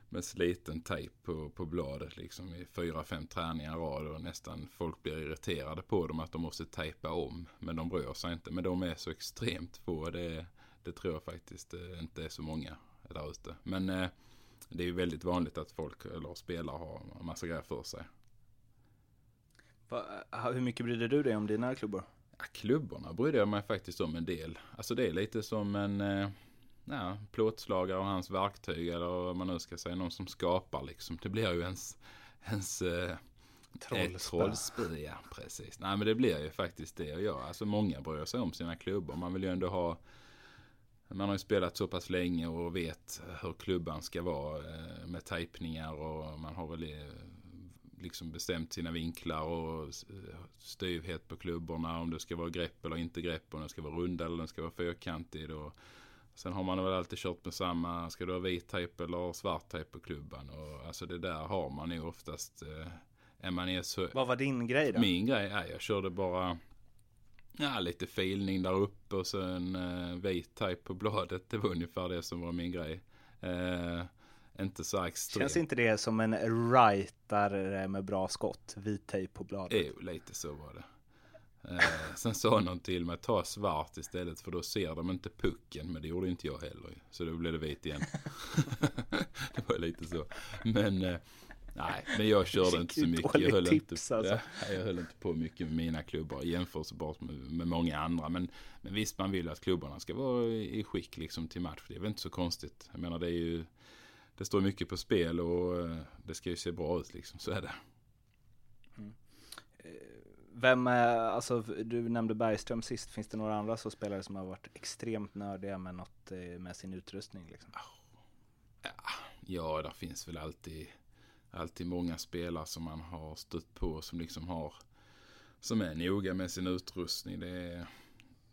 med sliten tejp på, på bladet liksom i fyra, fem träningar i rad och nästan folk blir irriterade på dem att de måste tejpa om. Men de bryr sig inte. Men de är så extremt få. Det, det tror jag faktiskt eh, inte är så många där ute. Men eh, det är ju väldigt vanligt att folk eller spelare har en massa grejer för sig. Va, eh, hur mycket brydde du dig om dina klubbor? Ja, klubborna brydde jag mig faktiskt om en del. Alltså det är lite som en eh, ja, plåtslagare och hans verktyg eller vad man nu ska säga. Någon som skapar liksom. Det blir ju ens, ens eh, Trollspö. Ja, precis. Nej men det blir ju faktiskt det göra. Alltså många bryr sig om sina klubbor. Man vill ju ändå ha man har ju spelat så pass länge och vet hur klubban ska vara eh, med tejpningar och man har väl liksom bestämt sina vinklar och eh, styvhet på klubborna. Om det ska vara grepp eller inte grepp. Om den ska vara rund eller den ska vara fyrkantig. Och sen har man väl alltid kört med samma. Ska det vara vit tejp eller svart tejp på klubban. Och alltså det där har man ju oftast. Eh, man är så... Vad var din grej då? Min grej är jag körde bara ja, lite filning där uppe och sen eh, vit tejp på bladet. Det var ungefär det som var min grej. Eh, inte så extremt. Känns inte det som en rightare med bra skott? Vit tejp på bladet. Jo, lite så var det. Eh, sen sa någon till mig, ta svart istället för då ser de inte pucken. Men det gjorde inte jag heller. Så då blev det vit igen. [LAUGHS] det var lite så. Men, eh, Nej, men jag körde inte så mycket. Jag höll, dåligt inte, tips, alltså. ja, jag höll inte på mycket med mina klubbar jämfört med, med många andra. Men, men visst, man vill att klubbarna ska vara i, i skick liksom till match. Det är väl inte så konstigt. Jag menar, det är ju det står mycket på spel och eh, det ska ju se bra ut liksom. Så är det. Vem är, alltså du nämnde Bergström sist, finns det några andra så spelare som har varit extremt nördiga med något eh, med sin utrustning liksom? Ja, där finns väl alltid, alltid många spelare som man har stött på som liksom har som är noga med sin utrustning. Det är,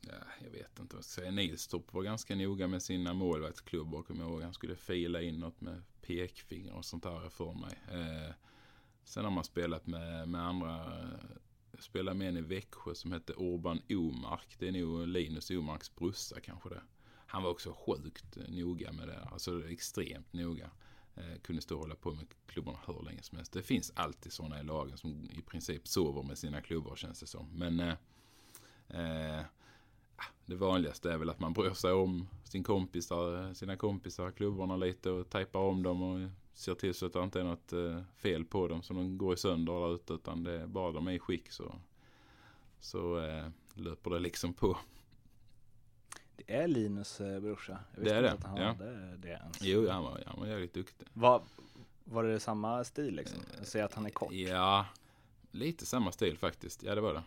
ja, jag vet inte vad jag ska säga. Nilstorp var ganska noga med sina målvaktsklubbor. Kommer ihåg. Han skulle fila in något med pekfinger och sånt där för mig. Eh, sen har man spelat med, med andra. Eh, jag spelade med en i Växjö som hette Orban Omark. Det är nog Linus Omarks brorsa kanske det. Han var också sjukt eh, noga med det. Alltså extremt noga. Eh, kunde stå och hålla på med klubborna hur länge som helst. Det finns alltid sådana i lagen som i princip sover med sina klubbor känns det som. Men eh, eh, det vanligaste är väl att man bryr sig om sin kompisar, sina kompisar, klubborna lite och tejpar om dem och ser till så att det inte är något eh, fel på dem så de går i sönder där ute utan det är bara de är i skick så, så eh, löper det liksom på. Det är Linus eh, brorsa. Jag Det är det, att han ja. hade det ens. Jo, han var, han var jävligt duktig. Var, var det samma stil liksom? Ser att han är kort. Ja, lite samma stil faktiskt. Ja, det var det.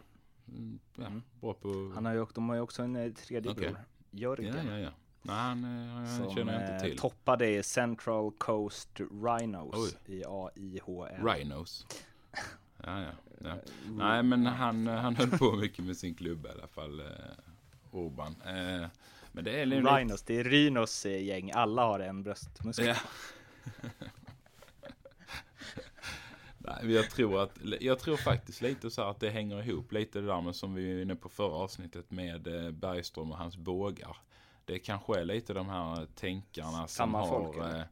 Mm, ja, Mm. Bra på... Han har ju, de har ju också en eh, tredje Okej. bror. Jörgen. Ja, ja, ja. Nej, han, eh, han Som känner jag inte eh, till. toppade Central Coast Rhinos Oj. i AIHL. Rhinos. Ja, ja. ja. [LAUGHS] Nej, men han, han höll på mycket med sin klubb i alla fall. Eh, Urban. Eh, men det är lite... Rhinos, det är Rhinos eh, gäng. Alla har en bröstmuskel. Ja. [LAUGHS] Jag tror att, jag tror faktiskt lite så här att det hänger ihop lite det där med som vi var inne på förra avsnittet med eh, Bergström och hans bågar. Det kanske är lite de här tänkarna som Samma har, folk, eller? eh,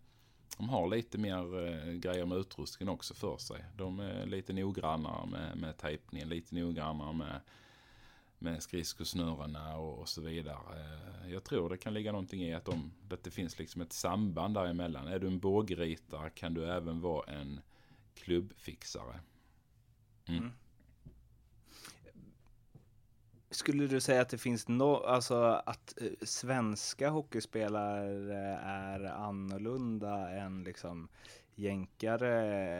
de har lite mer eh, grejer med utrustningen också för sig. De är lite noggrannare med, med tejpningen, lite noggrannare med, med skridskosnurrorna och, och så vidare. Jag tror det kan ligga någonting i att, de, att det finns liksom ett samband däremellan. Är du en bågritare kan du även vara en klubbfixare. Mm. Skulle du säga att det finns no, alltså att eh, svenska hockeyspelare är annorlunda än liksom jänkare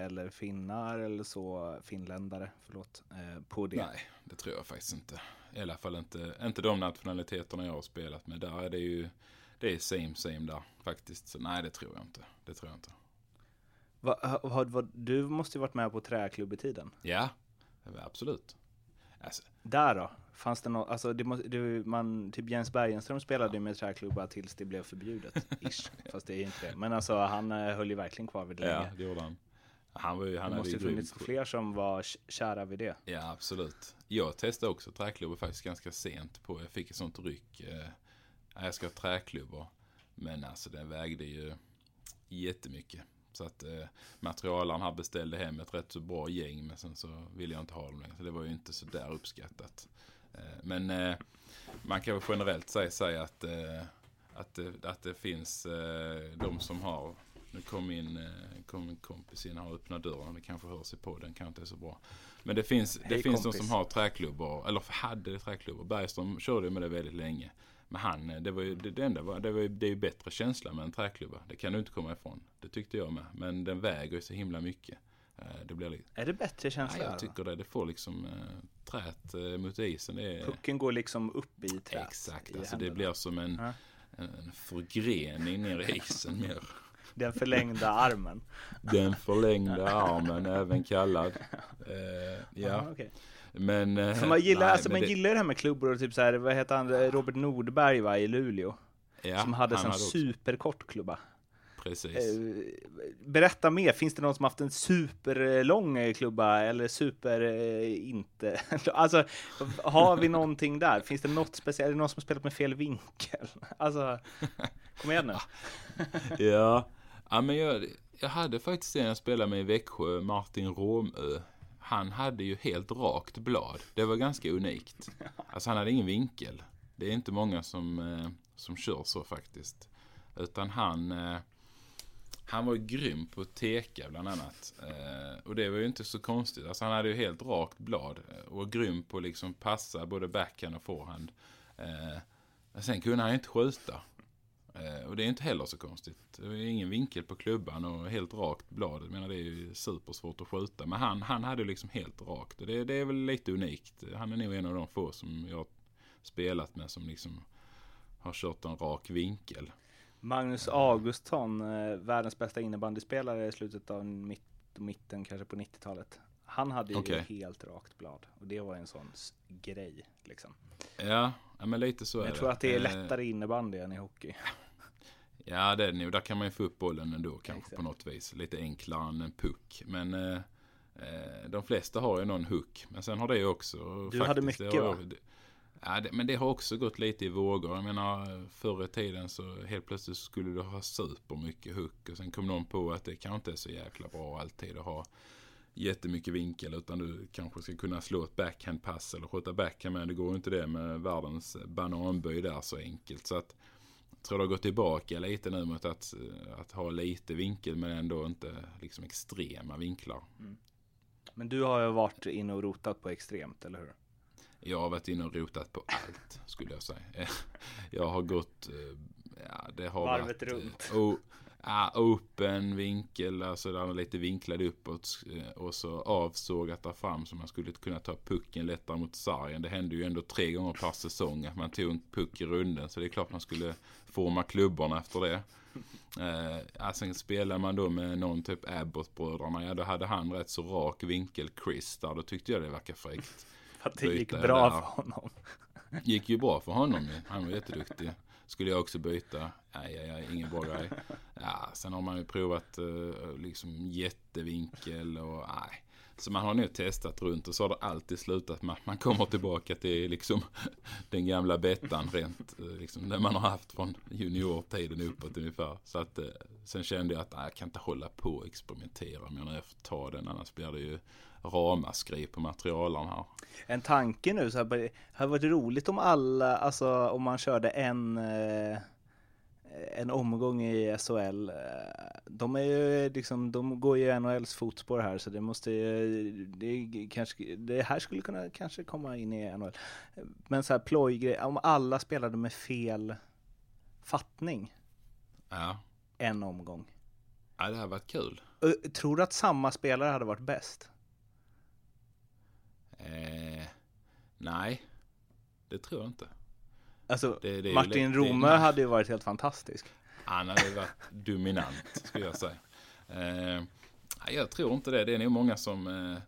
eller finnar eller så, finländare, förlåt, eh, på det? Nej, det tror jag faktiskt inte. I alla fall inte, inte de nationaliteterna jag har spelat med. Där är det ju, det är same same där faktiskt. Så nej, det tror jag inte. Det tror jag inte. Va, ha- va, du måste ju varit med på träklubb i tiden. Ja, absolut. Alltså, Där då? Fanns det något, alltså det måste, du, man, typ Jens Bergenström spelade ju med träklubbar tills det blev förbjudet, [LAUGHS] ish. Fast det är inte det. Men alltså han eh, höll ju verkligen kvar vid det ja, länge. det gjorde han. Han var ju, han Det måste ju funnits fler som var kära vid det. Ja, absolut. Jag testade också träklubbor faktiskt ganska sent på. Jag fick ett sånt ryck. Eh, jag ska ha träklubbor. Men alltså den vägde ju jättemycket. Så att eh, materialaren här beställde hem ett rätt så bra gäng. Men sen så ville jag inte ha dem längre. Så det var ju inte så där uppskattat. Eh, men eh, man kan väl generellt säga, säga att, eh, att, det, att det finns eh, de som har nu kom min, eh, kom kompis in här och öppnade dörren. Det kanske hörs i podden, kanske inte är så bra. Men det finns, det Hej, finns de som har träklubbor, eller hade träklubbor. Bergström körde med det väldigt länge. Men han, det var ju, det, det enda var, det, var ju, det är ju bättre känsla med en träklubba. Det kan du inte komma ifrån. Det tyckte jag med. Men den väger ju så himla mycket. Eh, Det blir lite, Är det bättre ja, känsla? jag då? tycker det. Det får liksom eh, trät eh, mot isen. Det är, Pucken går liksom upp i trät. exakt, i alltså det händerna. blir som en, Ja. en förgrening ner i isen mer. [LAUGHS] Den förlängda armen. Den förlängda armen, även kallad. Eh, ja, Aha, okej. Men... eh, För man gillar, nej, alltså, man det- gillar det här med klubbor och typ så här, vad heter han, Robert Nordberg va, i Luleå? ja, som hade en superkort klubba. Precis. Eh, berätta mer, finns det någon som haft en superlång eh, klubba eller super eh, inte? [LAUGHS] alltså, har vi någonting där? Finns det något speciellt? Är det någon som har spelat med fel vinkel? [LAUGHS] Alltså, kom igen nu. [LAUGHS] ja. ja, men jag, jag hade faktiskt en jag spelade med i Växjö, Martin Romö. Han hade ju helt rakt blad. Det var ganska unikt. [LAUGHS] Alltså han hade ingen vinkel. Det är inte många som, eh, som kör så faktiskt. Utan han, eh, Han var ju grym på att teka bland annat. Eh, och det var ju inte så konstigt. Alltså han hade ju helt rakt blad. eh, Och var grym på att liksom passa både backhand och forehand. Eh, men sen kunde han ju inte skjuta. Eh, och det är inte heller så konstigt. Det ju ingen vinkel på klubban och helt rakt blad. Jag menar det är ju supersvårt att skjuta. Men han, han hade liksom helt rakt. Och det, det är väl lite unikt. Han är nog en av de få som jag spelat med som liksom har kört en rak vinkel. Magnus Augustsson, eh, världens bästa innebandyspelare i slutet av mitt, mitten kanske på 90-talet. Han hade ju Okej. helt rakt blad och det var en sån grej liksom. Ja, men lite så Men är jag tror att det är Eh, lättare innebandy än i hockey. [LAUGHS] Ja, det är det nog. Där kan man ju få upp bollen ändå kanske Exakt. på något vis. Lite enklare än en puck. Men eh, eh, de flesta har ju någon hook. Men sen har det ju också... Du hade mycket, har, va? det- Ja, det, men det har också gått lite i vågor. Jag menar, förr i tiden så helt plötsligt skulle du ha supermycket hook. Och sen kom någon på att det kanske inte är så jäkla bra alltid att ha jättemycket vinkel. Utan du kanske ska kunna slå ett backhandpass eller skjuta backhand. Men det går ju inte det med världens bananböj där så enkelt. Så att tror det har gått tillbaka lite nu mot att, eh, att ha lite vinkel men ändå inte liksom extrema vinklar. Men du har ju varit inne och rotat på extremt, eller hur? Jag har varit inne och rotat på allt skulle jag säga. [LAUGHS] Jag har gått, eh, ja det har Varvet varit, runt. eh, ja, open vinkel, alltså där är lite vinklad uppåt eh, och så avsågat där fram så man skulle kunna ta pucken lättare mot sargen. Det hände ju ändå tre gånger per säsong att man tog en puck i runden så det är klart man skulle forma klubborna efter det. Eh, sen spelar man då med någon typ Abbott-bröderna. Ja, då hade han rätt så rak vinkel, Chris, där. Då tyckte jag det verkade fräckt. Att det gick bra där. för honom. Gick ju bra för honom ju. Han var jätteduktig. Skulle jag också byta? Nej, nej, nej, ingen bra grej. Ja, sen har man ju provat eh, liksom jättevinkel och nej. Så man har nu testat runt och så har det alltid slutat med att man kommer tillbaka till liksom [LAUGHS] den gamla bettan rent, eh, liksom den man har haft från juniortiden uppåt ungefär. Så att eh, sen kände jag att nej, jag kan inte hålla på och experimentera om jag får ta den annars blir det ju ramaskri på materialen här. En tanke nu så här, det hade varit roligt om alla, alltså om man körde en eh, en omgång i SHL. eh, De är ju liksom, de går ju i NHLs fotspår här så det måste ju, det, kanske, det här skulle kunna kanske komma in i NHL. Men så här plojgrej, om alla spelade med fel fattning Ja, en omgång. ja det här varit kul. Tror du att samma spelare hade varit bäst? Eh, nej, det tror jag inte. Alltså, Det- det Martin Romö hade ju varit helt fantastisk. Han hade varit [LAUGHS] dominant, skulle jag säga. Eh, jag tror inte det. Det är nog många som... Eh,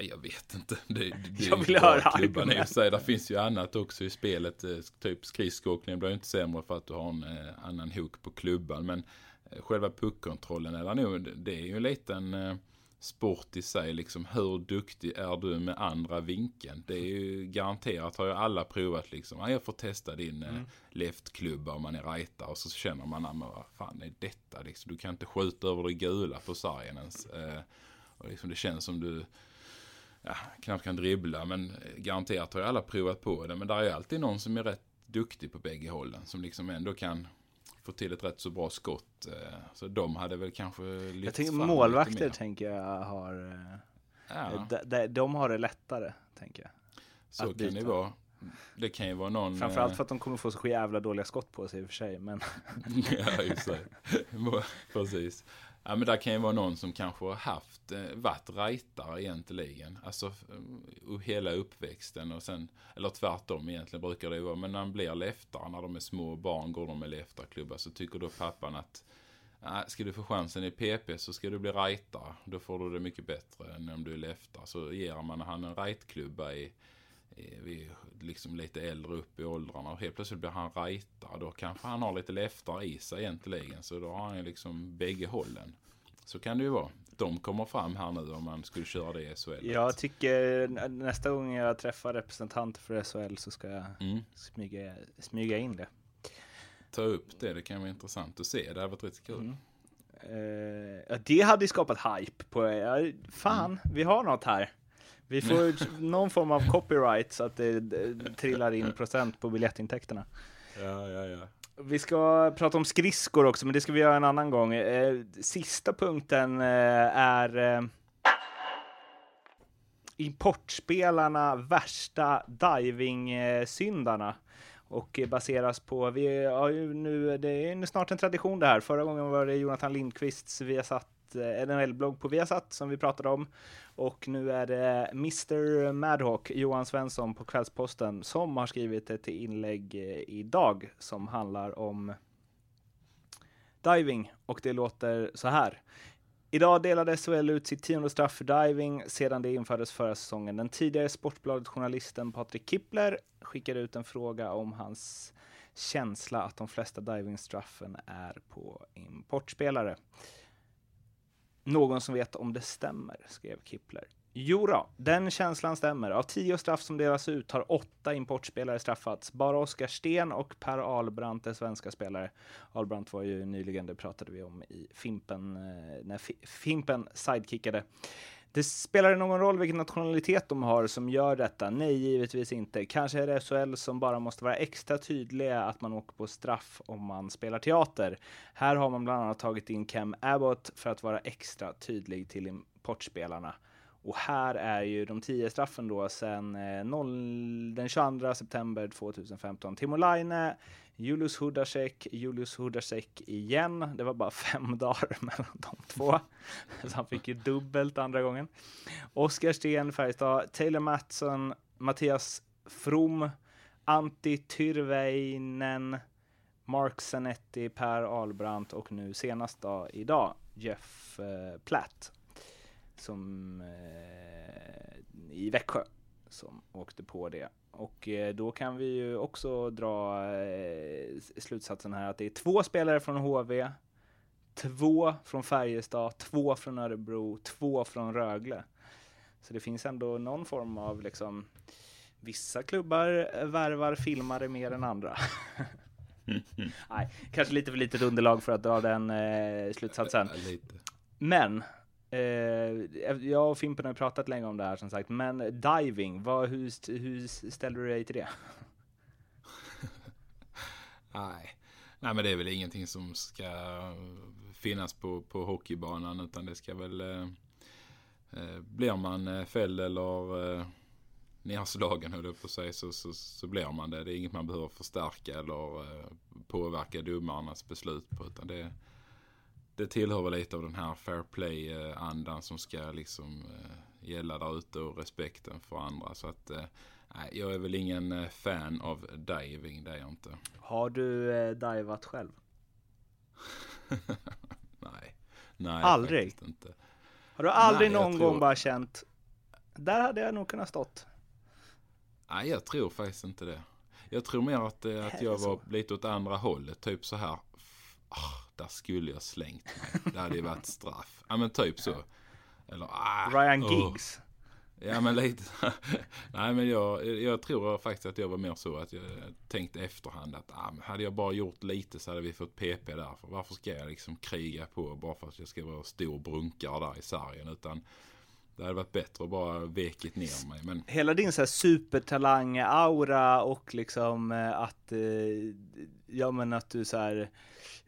jag vet inte. Det, det, Jag vill höra klubban i sig. Det finns ju annat också i spelet. Eh, Typ skridskoåkning blir inte sämre för att du har en eh, annan hook på klubban. Men eh, själva puckkontrollen är där nog. Det är ju en liten eh, sport i sig. Liksom hur duktig är du med andra vinkeln? Det är ju garanterat har ju alla provat liksom. Ja, jag får testa din eh, leftklubba om man är rajta och så känner man, "Ja, men vad fan är detta liksom? Du kan inte skjuta över det gula på sargen ens. Eh, och liksom det känns som du ja, knappt kan dribbla men eh, garanterat har ju alla provat på det. Men där är alltid någon som är rätt duktig på bägge hållen som liksom ändå kan få till ett rätt så bra skott. eh, Så de hade väl kanske lyft Jag tänker fram lite målvakter mer. tänker jag har, eh, Ja, de, de, de har det lättare, tänker jag. så att kan det byta. vara. Det kan ju vara någon... Framförallt eh, för att de kommer få så jävla dåliga skott på sig i och för sig, men [LAUGHS] ja, just det. [LAUGHS] Precis. Ja, men där kan ju vara någon som kanske har haft, eh, varit rightare egentligen. Alltså eh, hela uppväxten och sen, eller tvärtom egentligen brukar det ju vara. Men när man blir leftare, när de är små barn går de med leftarklubba så tycker då pappan att "Nej, Ska du få chansen i PP så ska du bli rightare. Då får du det mycket bättre än om du är leftare. Så ger man han en rightklubba i, i, vid liksom lite äldre upp i åldrarna och helt plötsligt blir han rightare. Då kanske han har lite leftare i sig egentligen. Så då har han ju liksom bägge hållen. Så kan det ju vara. De kommer fram här nu om man skulle köra det i SHL. jag tycker nä- nästa gång jag träffar representanter för SHL så ska jag Mm. smyga, smyga in det. Ta upp det, det kan vara intressant att se. Det hade varit riktigt kul. Mm. Ja, det hade skapat hype på, ja, fan, Mm. vi har något här. Vi får någon form av copyright så att det, trillar in procent på biljettintäkterna. Ja, ja, ja. Vi ska prata om skridskor också, men det ska vi göra en annan gång. Eh, sista punkten eh, är eh, importspelarna värsta diving-syndarna. Och baseras på, vi har ju nu, det är snart en tradition det här. Förra gången var det Jonathan Lindqvists Viasat Eh, NHL-blogg på Viasat som vi pratade om. Och nu är det Mr Madhawk, Johan Svensson på Kvällsposten, som har skrivit ett inlägg eh, idag som handlar om diving och det låter så här. Idag delade SHL ut sitt tionde straff för diving sedan det infördes förra säsongen. Den tidigare Sportbladet-journalisten Patrik Kippler skickade ut en fråga om hans känsla att de flesta divingstraffen är på importspelare. Någon som vet om det stämmer, skrev Kippler. Jodå, den känslan stämmer. Av tio straff som delas ut har åtta importspelare straffats. Bara Oskar Sten och Per Albrandt är svenska spelare. Albrandt var ju nyligen, det pratade vi om i Fimpen, eh, när Fimpen sidekickade. Det spelar det någon roll vilken nationalitet de har som gör detta? Nej, givetvis inte. Kanske är det SHL som bara måste vara extra tydliga att man åker på straff om man spelar teater. Här har man bland annat tagit in Cam Abbott för att vara extra tydlig till importspelarna. Och här är ju de tio straffen då sen eh, 0, den 22 september 2015. Timo Laine, Julius Hudacek, Julius Hudacek igen. Det var bara fem [LAUGHS] dagar mellan de två. Så han fick ju dubbelt andra gången. Oskar Sten, Färjestad, Taylor Mattsson, Mattias From, Antti Tyrväinen, Mark Zanetti, Per Albrandt och nu senast då, idag Jeff eh, Platt som eh, i Växjö som åkte på det. Och eh, då kan vi ju också dra eh, slutsatsen här att det är två spelare från HV, två från Färjestad, två från Örebro, två från Rögle. Så det finns ändå någon form av liksom Vissa klubbar värvar filmare mer än andra. [LAUGHS] Nej, kanske lite för litet underlag för att dra den eh, slutsatsen. Men Eh, jag och Fimpen har pratat länge om det här som sagt, men diving, vad, hur, hur ställer du dig till det? [LAUGHS] Nej. Nej, men det är väl ingenting som ska finnas på, på hockeybanan, utan det ska väl... Eh, eh blir man eh, fälld eller eh, nerslagen höll jag på sig så, så, så blir man det. Det är inget man behöver förstärka eller eh, påverka domarnas beslut på, utan det det tillhör väl lite av den här fair play-andan som ska liksom eh, gälla där ute och respekten för andra. Så att eh, jag är väl ingen eh, fan av diving, det är jag inte. Har du eh, divat själv? [LAUGHS] nej. Nej, aldrig? Inte. Har du aldrig nej, någon tror... gång bara känt, där hade jag nog kunnat stått? Nej, jag tror faktiskt inte det. Jag tror mer att, att jag var lite åt andra hållet, typ så här. Oh, där skulle jag slängt mig. Det hade ju varit straff. Ja men typ så. Eller, ah, Ryan Giggs. Ja men lite. [LAUGHS] Nej men jag, jag tror faktiskt att jag var mer så att jag tänkte efterhand att ah, hade jag bara gjort lite så hade vi fått PP där. För varför ska jag liksom kriga på bara för att jag ska vara stor brunkare där i sargen. Utan det hade varit bättre att bara vekit ner mig. Men... Hela din så här supertalang-aura och liksom eh, att, eh, ja men att du så här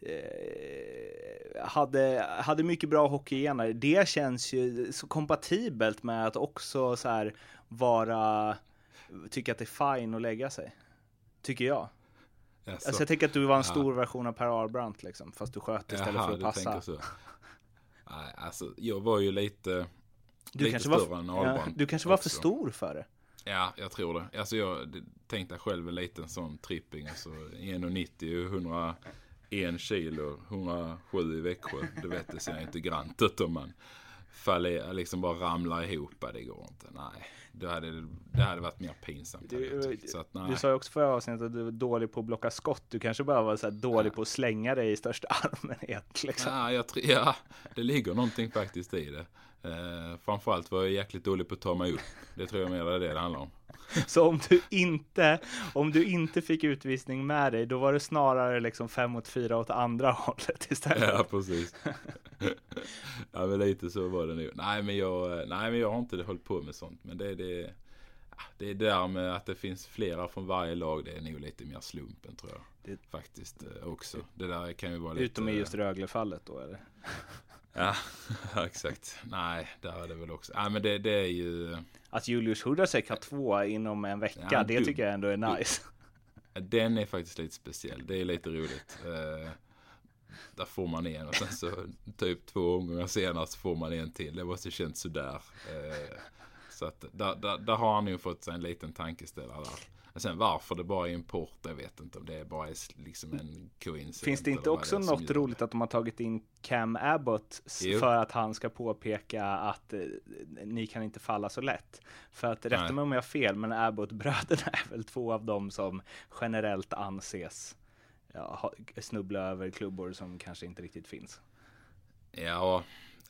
eh, hade, hade mycket bra hockeygener. Det känns ju så kompatibelt med att också så här vara, tycka att det är fine att lägga sig. Tycker jag. Alltså, alltså jag tänker att du var en stor version av Per Albrandt liksom, fast du sköt istället Jaha, för att passa. Nej, alltså jag var ju lite du lite kanske större var, än. Ja, du kanske var också. för stor för det. Ja, jag tror det. Alltså jag tänkte själv en liten sån tripping. Alltså 1,90 101 kilo, 107 i Växjö. Du vet, det ser inte grant ut om man faller, liksom bara ramlar ihop. Det går inte. Nej, det hade, det hade varit mer pinsamt. Du, att, du sa ju också förra avsnittet att du var dålig på att blocka skott. Du kanske bara var så dålig ja. på att slänga dig i största [LAUGHS] allmänhet. Liksom. Ja, jag, ja, det ligger någonting faktiskt i det. Eh, framförallt var jag jäkligt dålig på att ta mig upp. Det tror jag mer är det det handlar om. [LAUGHS] Så om du inte, om du inte fick utvisning med dig, då var det snarare liksom fem mot fyra åt andra [LAUGHS] hållet istället. Ja, precis. ja, men lite så var det nu. Nej, men jag, nej, men jag har inte hållit på med sånt. Men det, det, det är där med att det finns flera från varje lag. Det är nog lite mer slumpen tror jag. Det- Faktiskt eh, också. Det där kan ju vara lite... Utom i just Rögle-fallet då eller? [LAUGHS] Ja, [LAUGHS] exakt. Nej, där är det väl också. Nej, men det, det är ju... Att Julius Hudacek har två inom en vecka, Ja, det du- tycker jag ändå är nice. [LAUGHS] Den är faktiskt lite speciell. Det är lite roligt. Eh, där får man en och sen så typ två omgångar senare så får man en till. Det måste känts sådär. Eh, så att där, där, där har han ju fått sig en liten tankeställare där. Sen varför det bara är import, jag vet inte om det är bara är liksom en coincidence. Finns det inte också som något roligt att de har tagit in Cam Abbott Jo. för att han ska påpeka att eh, ni kan inte falla så lätt? För att rätta mig om jag har fel, men Abbott-bröderna är väl två av dem som generellt anses ja, snubbla över klubbor som kanske inte riktigt finns. Ja,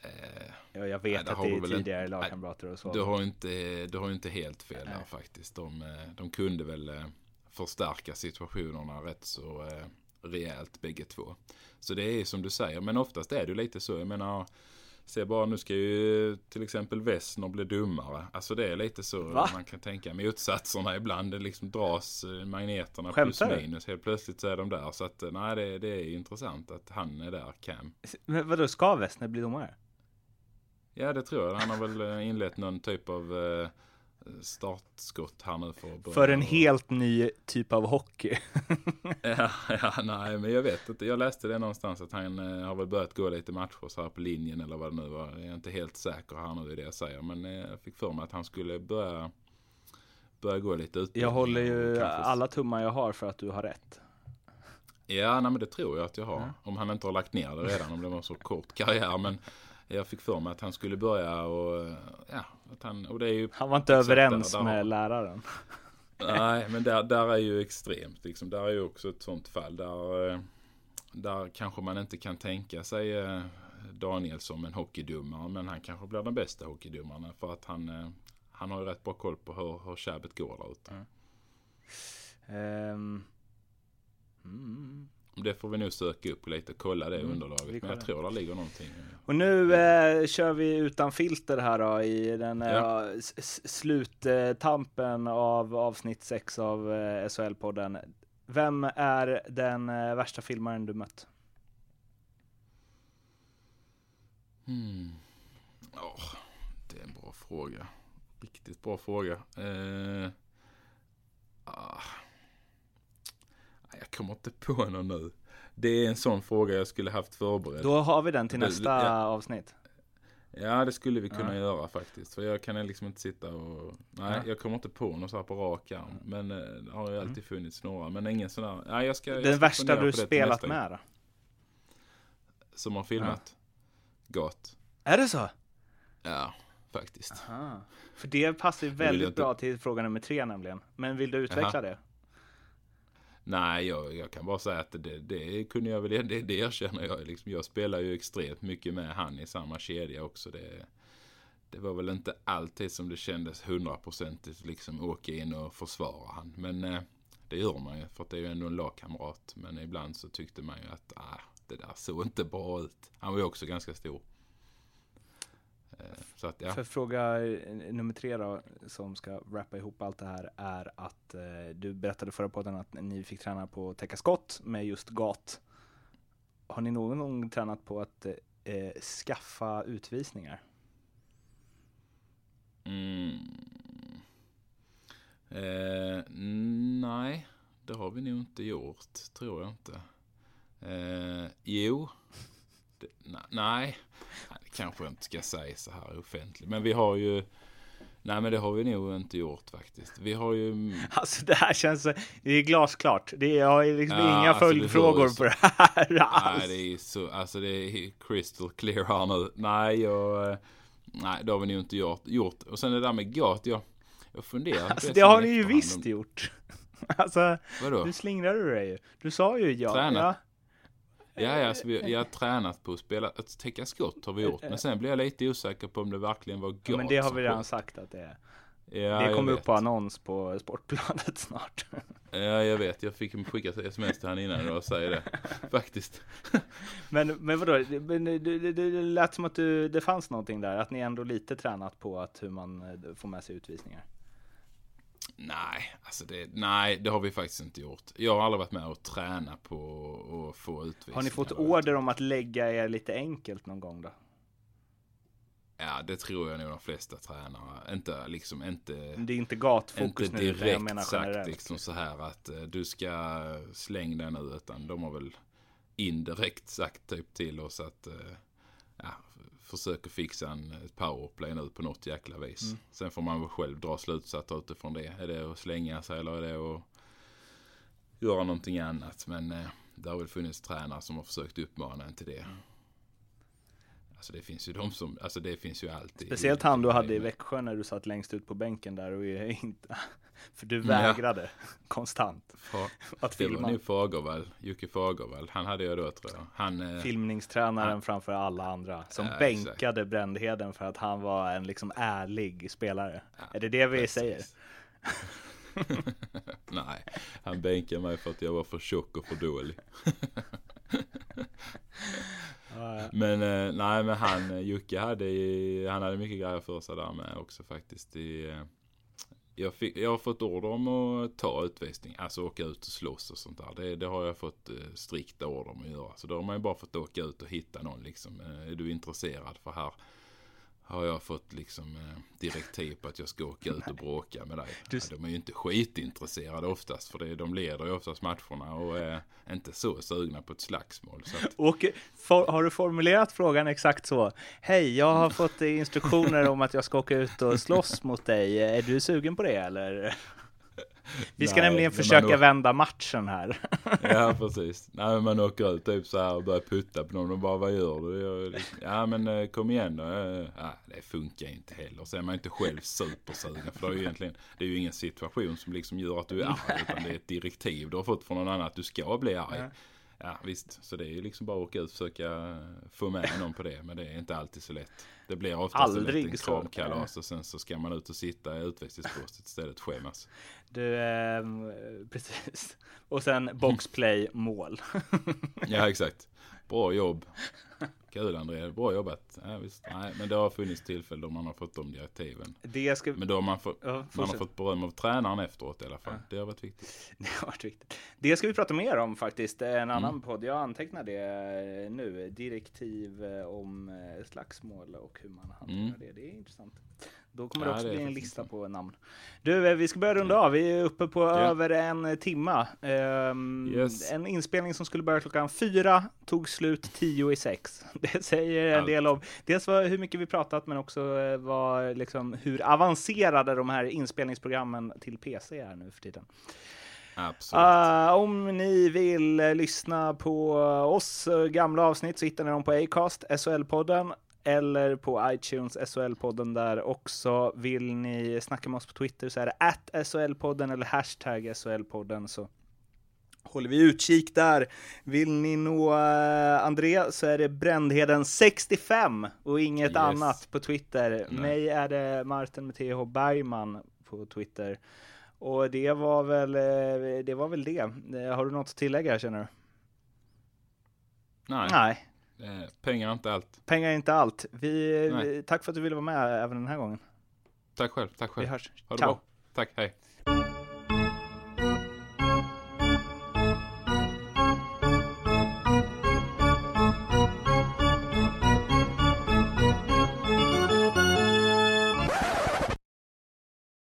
eh, Ja, jag vet Nej, att det är tidigare Nej, lagkamrater och så. Du har ju inte, du har ju inte helt fel Nej. där faktiskt. De, eh, de kunde väl eh, förstärka situationerna rätt så eh, rejält bägge två. Så det är som du säger, men oftast är det lite så. Jag menar, se bara nu ska ju till exempel Wessner bli dummare. Alltså det är lite så Va? man kan tänka motsatserna ibland. Det liksom dras eh, magneterna Skämtar plus minus. Helt plötsligt så är de där. Så att nej, det, det är intressant att han är där, Cam. Men vadå, ska Westner bli domare? Ja, det tror jag. Han har väl eh, inlett någon typ av eh, startskott här nu för att börja. För en helt ny typ av hockey. [LAUGHS] Ja, ja, nej, men jag vet inte. Jag läste det någonstans att han eh, har väl börjat gå lite matcher så här på linjen eller vad det nu var. Jag är inte helt säker här nu i det jag säger. Men jag fick för mig att han skulle börja, börja gå lite utbildning. Jag håller ju kanske- alla tummar jag har för att du har rätt. Ja, nej, men det tror jag att jag har. Om han inte har lagt ner det redan, om det var så kort karriär. Men jag fick för mig att han skulle börja och ja, att han, och det är ju Han var inte överens där- där med har- läraren. Nej, [LAUGHS] men där, där är ju extremt. Liksom. Där är ju också ett sånt fall. Där, eh, där kanske man inte kan tänka sig eh, Daniel som en hockeydomare. Men han kanske blir den bästa hockeydomaren. För att han, eh, han har ju rätt bra koll på hur, hur käbbet går där ute. Ehm, mm. Det får vi nog söka upp lite. Kolla det Mm, underlaget. Men jag tror det ligger någonting. Och nu eh, kör vi utan filter här då i den eh, Ja. sluttampen av avsnitt 6 av eh, SHL-podden. Vem är den eh, värsta filmaren du mött? Hmm. Åh, det är en bra fråga. Riktigt bra fråga. Ah. Jag kommer inte på någon nu. Det är en sån fråga jag skulle haft förberedd. Då har vi den till Det- nästa ja. avsnitt. Ja, det skulle vi kunna Ja. göra faktiskt. För jag kan liksom inte sitta och... Nej, Ja. jag kommer inte på något så här på rak arm. Men eh, det har ju alltid funnits några. Men ingen sån där... Nej, jag ska, jag Mm. Den ska värsta du spelat med då? Som har filmat. Gat. Är det så? Ja, faktiskt. Aha. För det passar ju jag väldigt bra till fråga nummer tre nämligen. Men vill du utveckla Jaha. det? Nej, jag, jag kan bara säga att det, det kunde jag väl, det, det erkänner jag. Liksom, jag spelar ju extremt mycket med han i samma kedja också. Det, det var väl inte alltid som det kändes hundraprocentigt liksom åka in och försvara han. Men eh, det gör man ju för att det är ju ändå en lagkamrat. Men ibland så tyckte man ju att ah, det där såg inte bra ut. Han var ju också ganska stor. Eh, så att ja. För fråga eh, nummer tre då, som ska wrappa ihop allt det här, är att eh, du berättade förra podden att ni fick träna på att täcka skott med just gat. Har ni någon gång tränat på att eh, skaffa utvisningar? Mm. Eh, nej, det har vi nog inte gjort, tror jag inte. Eh, jo, det, nej, kanske inte ska säga så här offentligt. Men vi har ju, nej men det har vi nog inte gjort faktiskt. Vi har ju, Alltså det här känns, det är glasklart. Det är, jag har liksom Ja, inga alltså, följdfrågor så. på det här alls. nej det är så, alltså det är crystal clear här nu. Nej, jag, nej det har vi nog inte gjort. gjort. Och sen det där med gat, jag, jag funderar. Alltså, det har ni ju visst gjort. [LAUGHS] Alltså, Vadå? nu slingrade du dig ju. Du sa ju ja. Tränat. ja. Ja, ja alltså vi, jag har tränat på att spela, att täcka skott har vi gjort. Men sen blir jag lite osäker på om det verkligen var gat Ja, men det har vi redan sagt att det är. Ja, det kommer upp vet. på annons på Sportbladet [LAUGHS] snart. Ja, jag vet. Jag fick skicka sms till han innan och säga det. [LAUGHS] Faktiskt. Men, men vadå, det, det, det det lät som att du, det fanns någonting där, att ni ändå lite tränat på att hur man eh, får med sig utvisningar. Nej, alltså det, nej, det har vi faktiskt inte gjort. Jag har aldrig varit med och tränat på att få utvisningar. Har ni fått order om att lägga er lite enkelt någon gång då? Ja, det tror jag nog de flesta tränare. Inte liksom, inte... Det är inte gatfokus inte nu, utan direkt jag menar sagt generellt. liksom så här att eh, du ska släng den nu. Utan de har väl indirekt sagt typ till oss att eh, ja, försöker fixa en ett powerplay nu på något jäkla vis. Mm. Sen får man väl själv dra slutsatser utifrån det. Är det att slänga sig eller är det att göra någonting annat. Men eh, det har väl funnits tränare som har försökt uppmana en till det. Mm. Alltså det finns ju de som, alltså det finns ju alltid. Speciellt han du hade i Växjö när du satt längst ut på bänken där och inte... För du Ja. vägrade [LAUGHS] konstant Fa- [LAUGHS] att Det var filma. nog Fagervall, Jocke Fagervall. Han hade jag då tror jag. Han, eh, Filmningstränaren Ja. framför alla andra som Ja, bänkade Brändheden för att han var en liksom ärlig spelare. Ja, är det det vi precis. säger? [LAUGHS] Nej, han bänkade mig för att jag var för tjock och för dålig. Men eh, nej, men han, eh, Jocke hade, han hade mycket grejer för sig där med också faktiskt. I, jag, fick, jag har fått order om att ta utvisning, alltså åka ut och slåss och sånt där. Det, det har jag fått eh, strikta order om att göra. Så då har man ju bara fått åka ut och hitta någon liksom. Eh, är du intresserad? För här har jag fått liksom eh, direktiv på att jag ska åka ut och bråka med dig. Du- Ja, de är ju inte skitintresserade oftast för det, de leder ju oftast matcherna och är inte så sugna på ett slagsmål. Att, Och for, har du formulerat frågan exakt så? Hej, jag har fått instruktioner om att jag ska åka ut och slåss mot dig. Är du sugen på det eller? Vi ska Nej, nämligen försöka man- vända matchen här. [LAUGHS] Ja, precis. Nej, men man åker ut typ så här och börjar putta på någon och bara vad gör du? Liksom, ja, men eh, kom igen då. Ja, det funkar inte heller. Så är man inte själv supersugen. För det är ju egentligen, det är ju ingen situation som liksom gör att du är arg. Utan det är ett direktiv du har fått från någon annan att du ska bli arg. Ja, visst. Så det är ju liksom bara att åka ut och försöka få med någon på det. Men det är inte alltid så lätt. Det blir oftast en Aldrig liten så. kramkalas och sen så ska man ut och sitta i utvisningsbåset istället och skämmas. Du, ehm, precis. Och sen boxplay mål. Ja, exakt. Bra jobb. Kul André, bra jobbat. Ja, visst. Nej, men det har funnits tillfällen då man har fått de direktiven. Det ska Men då har man, fått, Ja, man har fått beröm av tränaren efteråt i alla fall. Det har varit viktigt. [LAUGHS] Det har varit viktigt. Det ska vi prata mer om faktiskt. En annan podd. Jag antecknar det eh, nu. Direktiv eh, om eh, slagsmål och hur man hanterar Mm. det. Det är intressant. Då kommer Ja, det också det bli en lista på namn. Du, eh, vi ska börja runda av. Vi är uppe på Ja. över en timma. Ehm, Yes. En inspelning som skulle börja klockan fyra tog slut tio i sex. [LAUGHS] Det säger en del om dels vad, hur mycket vi pratat, men också eh, vad, liksom, hur avancerade de här inspelningsprogrammen till PC är nu för tiden. Ah, om ni vill eh, lyssna på oss gamla avsnitt så hittar ni dem på Acast, SHL-podden, eller på iTunes, SHL-podden där också. Vill ni snacka med oss på Twitter så är det at SHL-podden eller hashtag SHL-podden så håller vi utkik där. Vill ni nå uh, André så är det Brändheden65 och inget Yes. annat på Twitter. Nej. Mig är det Martin med TH Bergman på Twitter. Och det var väl eh, det. Var väl det. Eh, Har du något att tillägga känner du? Nej, Nej, eh, pengar är inte allt. pengar är inte allt. Vi, vi, tack för att du ville vara med även den här gången. Tack själv, tack Vi själv. hörs. Ha det Ciao. bra. Tack, hej.